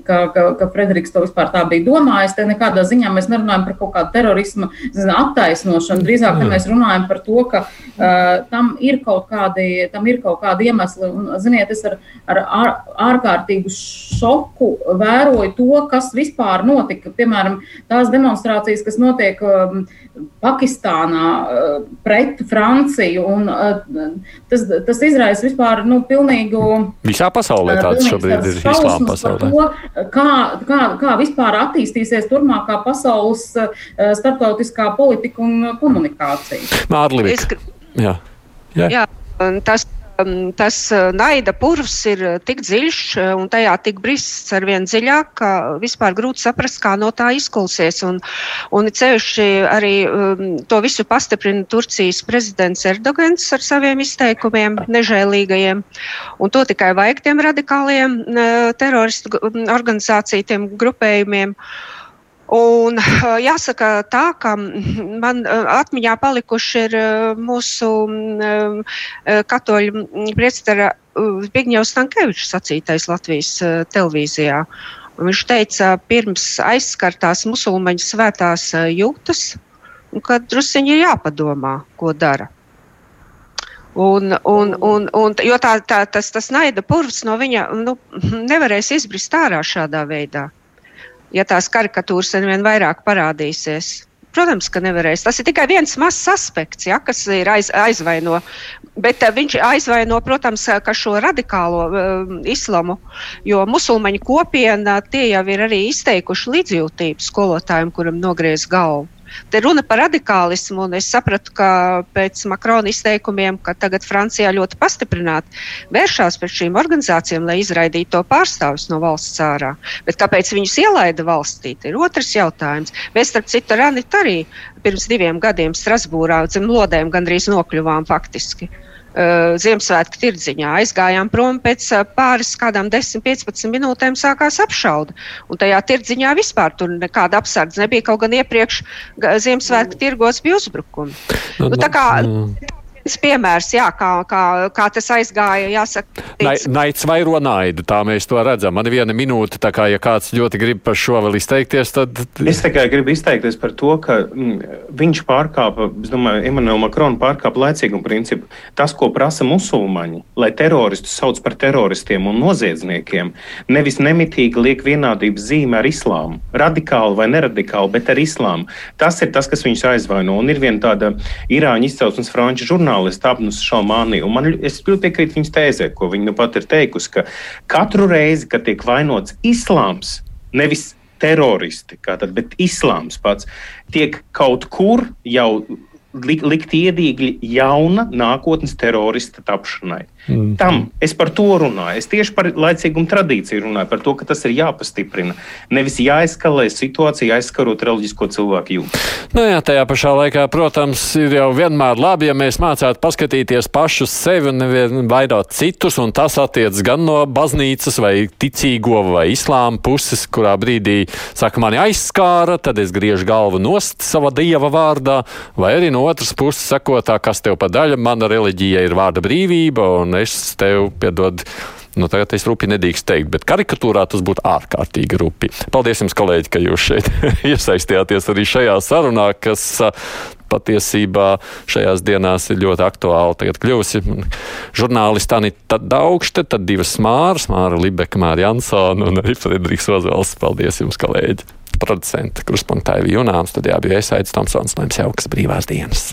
ka, ka, ka Frederiks to vispār tā bija domājis. Te nekādā ziņā mēs nerunājam par kaut kādu terorismu zina, attaisnošanu. Drīzāk mēs runājam par to, ka uh, tam, ir kādi, tam ir kaut kādi iemesli. Un, ziniet, es ar, ar ārkārtīgu šoku vēroju to, kas vispār notika. Piemēram, tās demonstrācijas, kas notiek um, Pakistānā uh, pret Franciju. Un, uh, tas, tas izraisa vispār nu, pilnīgu. Visā pasaulē tāds šobrīd ir islāma pasaulē pasaulē. To, kā, kā, kā vispār attīstīsies turpmākā pasaules uh, starptautiskā politika un komunikācija. Mārlīvis. Jā. Jā. Jā, tas tas uh, naida purvs ir uh, tik dziļš uh, un tajā tik brists ar vien dziļāk, ka vispār grūti saprast, kā no tā izkulsies. Un, un ceļši arī to visu pastiprina Turcijas prezidents Erdogans ar saviem izteikumiem, nežēlīgajiem. Un to tikai vajag tiem radikāliem teroristu organizāciju, tiem grupējumiem. Uh, Un jāsaka tā, ka man atmiņā palikuši ir mūsu katoļu priestara Zbigņevs Stankevičs sacītais Latvijas televīzijā. Viņš teica, pirms aizskartās musulmaņu svētās jūtas, ka drusciņi ir jāpadomā, ko dara. Un, un, un, un, jo tā, tā, tas, tas naida purvs no viņa nu, nevarēs izbrist ārā šādā veidā ja tās karikatūras ar vien vairāk parādīsies. Protams, ka nevarēs. Tas ir tikai viens mazs aspekts, ja, kas ir aiz, aizvaino. Bet uh, viņš aizvaino, protams, ka šo radikālo uh, islamu, jo musulmaņu kopiena tie jau ir arī izteikuši līdzjūtību skolotājiem, kuram nogriez galvu. Te runa par radikālismu, un es sapratu, ka pēc Makrona izteikumiem, ka tagad Francijā ļoti pastiprināti vēršās pret šīm organizācijām, lai izraidītu to pārstāvis no valsts ārā. Bet kāpēc viņus ielaida valstī, ir otrs jautājums. Mēs, starp citu, ar Anitu arī pirms diviem gadiem Strasbūrā zem lodēm gandrīz nokļuvām faktiski. Uh, Ziemassvētku tirdziņā. Aizgājām prom pēc uh, pāris kādām 10-15 minūtēm sākās apšauda. Un tajā tirdziņā vispār tur nekāda apsardz nebija, kaut gan iepriekš Ziemassvētku tirgos bija uzbrukumi. Nu, nu, tā kā piemērs, jā, kā, kā, kā tas aizgāja. Jāsaka, tic... Naids vairo naidu, tā mēs to redzam. Man ir viena minūte, tā kā ja kāds ļoti grib par šo vēl izteikties, tad. Es tikai gribu izteikties par to, ka mm, viņš pārkāpa, es domāju, Emanuela Makrona pārkāpa laicīgumu principu. Tas, ko prasa musulmaņi, lai teroristus sauc par teroristiem un noziedzniekiem, nevis nemitīgi liek vienādības zīme ar islāmu. Radikāli vai neradikāli, bet ar islāmu. Tas ir tas, kas viņus aizvaino. Un ir viena tāda Irāņu izcelsmes franču žurnāla žurnālista Abnus Šalmāni. Man, ļoti piekrītu viņas tēzē, ko viņa nu pat ir teikusi, ka katru reizi, kad tiek vainots islāms, nevis teroristi, tad, bet islāms pats tiek kaut kur jau likt iedīgļi jauna nākotnes terorista tapšanai. Mm. Tam es par to runāju. Es tieši par laicīgumu tradīciju runāju, par to, ka tas ir jāpastiprina. Nevis jāizskalē situācija, aizskarot reliģisko cilvēku jūtu. Nu jā, tajā pašā laikā, protams, ir jau vienmēr labi, ja mēs mācētu paskatīties pašus sevi un nevienu baidot citus, un tas attiec gan no baznīcas vai ticīgo vai islāma puses, kurā brīdī saka, mani aizskāra, tad es griežu galvu nost sava dieva vārdā, vai arī no otras puses sakotā, kas tev pa daļa, mana reliģija ir vārda brīvība. Un un es tev piedod. Nu, tagad es rupi nedrīkst teikt, bet karikatūrā tas būtu ārkārtīgi rupi. Paldies jums, kolēģi, ka jūs šeit iesaistījāties arī šajā sarunā, kas patiesībā šajās dienās ir ļoti aktuāli. Tagad kļuvusi žurnālisti Anita Daugšte, tad divas Māras, Māra Libeka, Māra Jansona un arī Frederiks Ozvals. Paldies jums, kolēģi! Producenta Kruspunktāja Junāms, tad jā, bija iesaistīts Tomsons, jums jaukas brīvās dienas!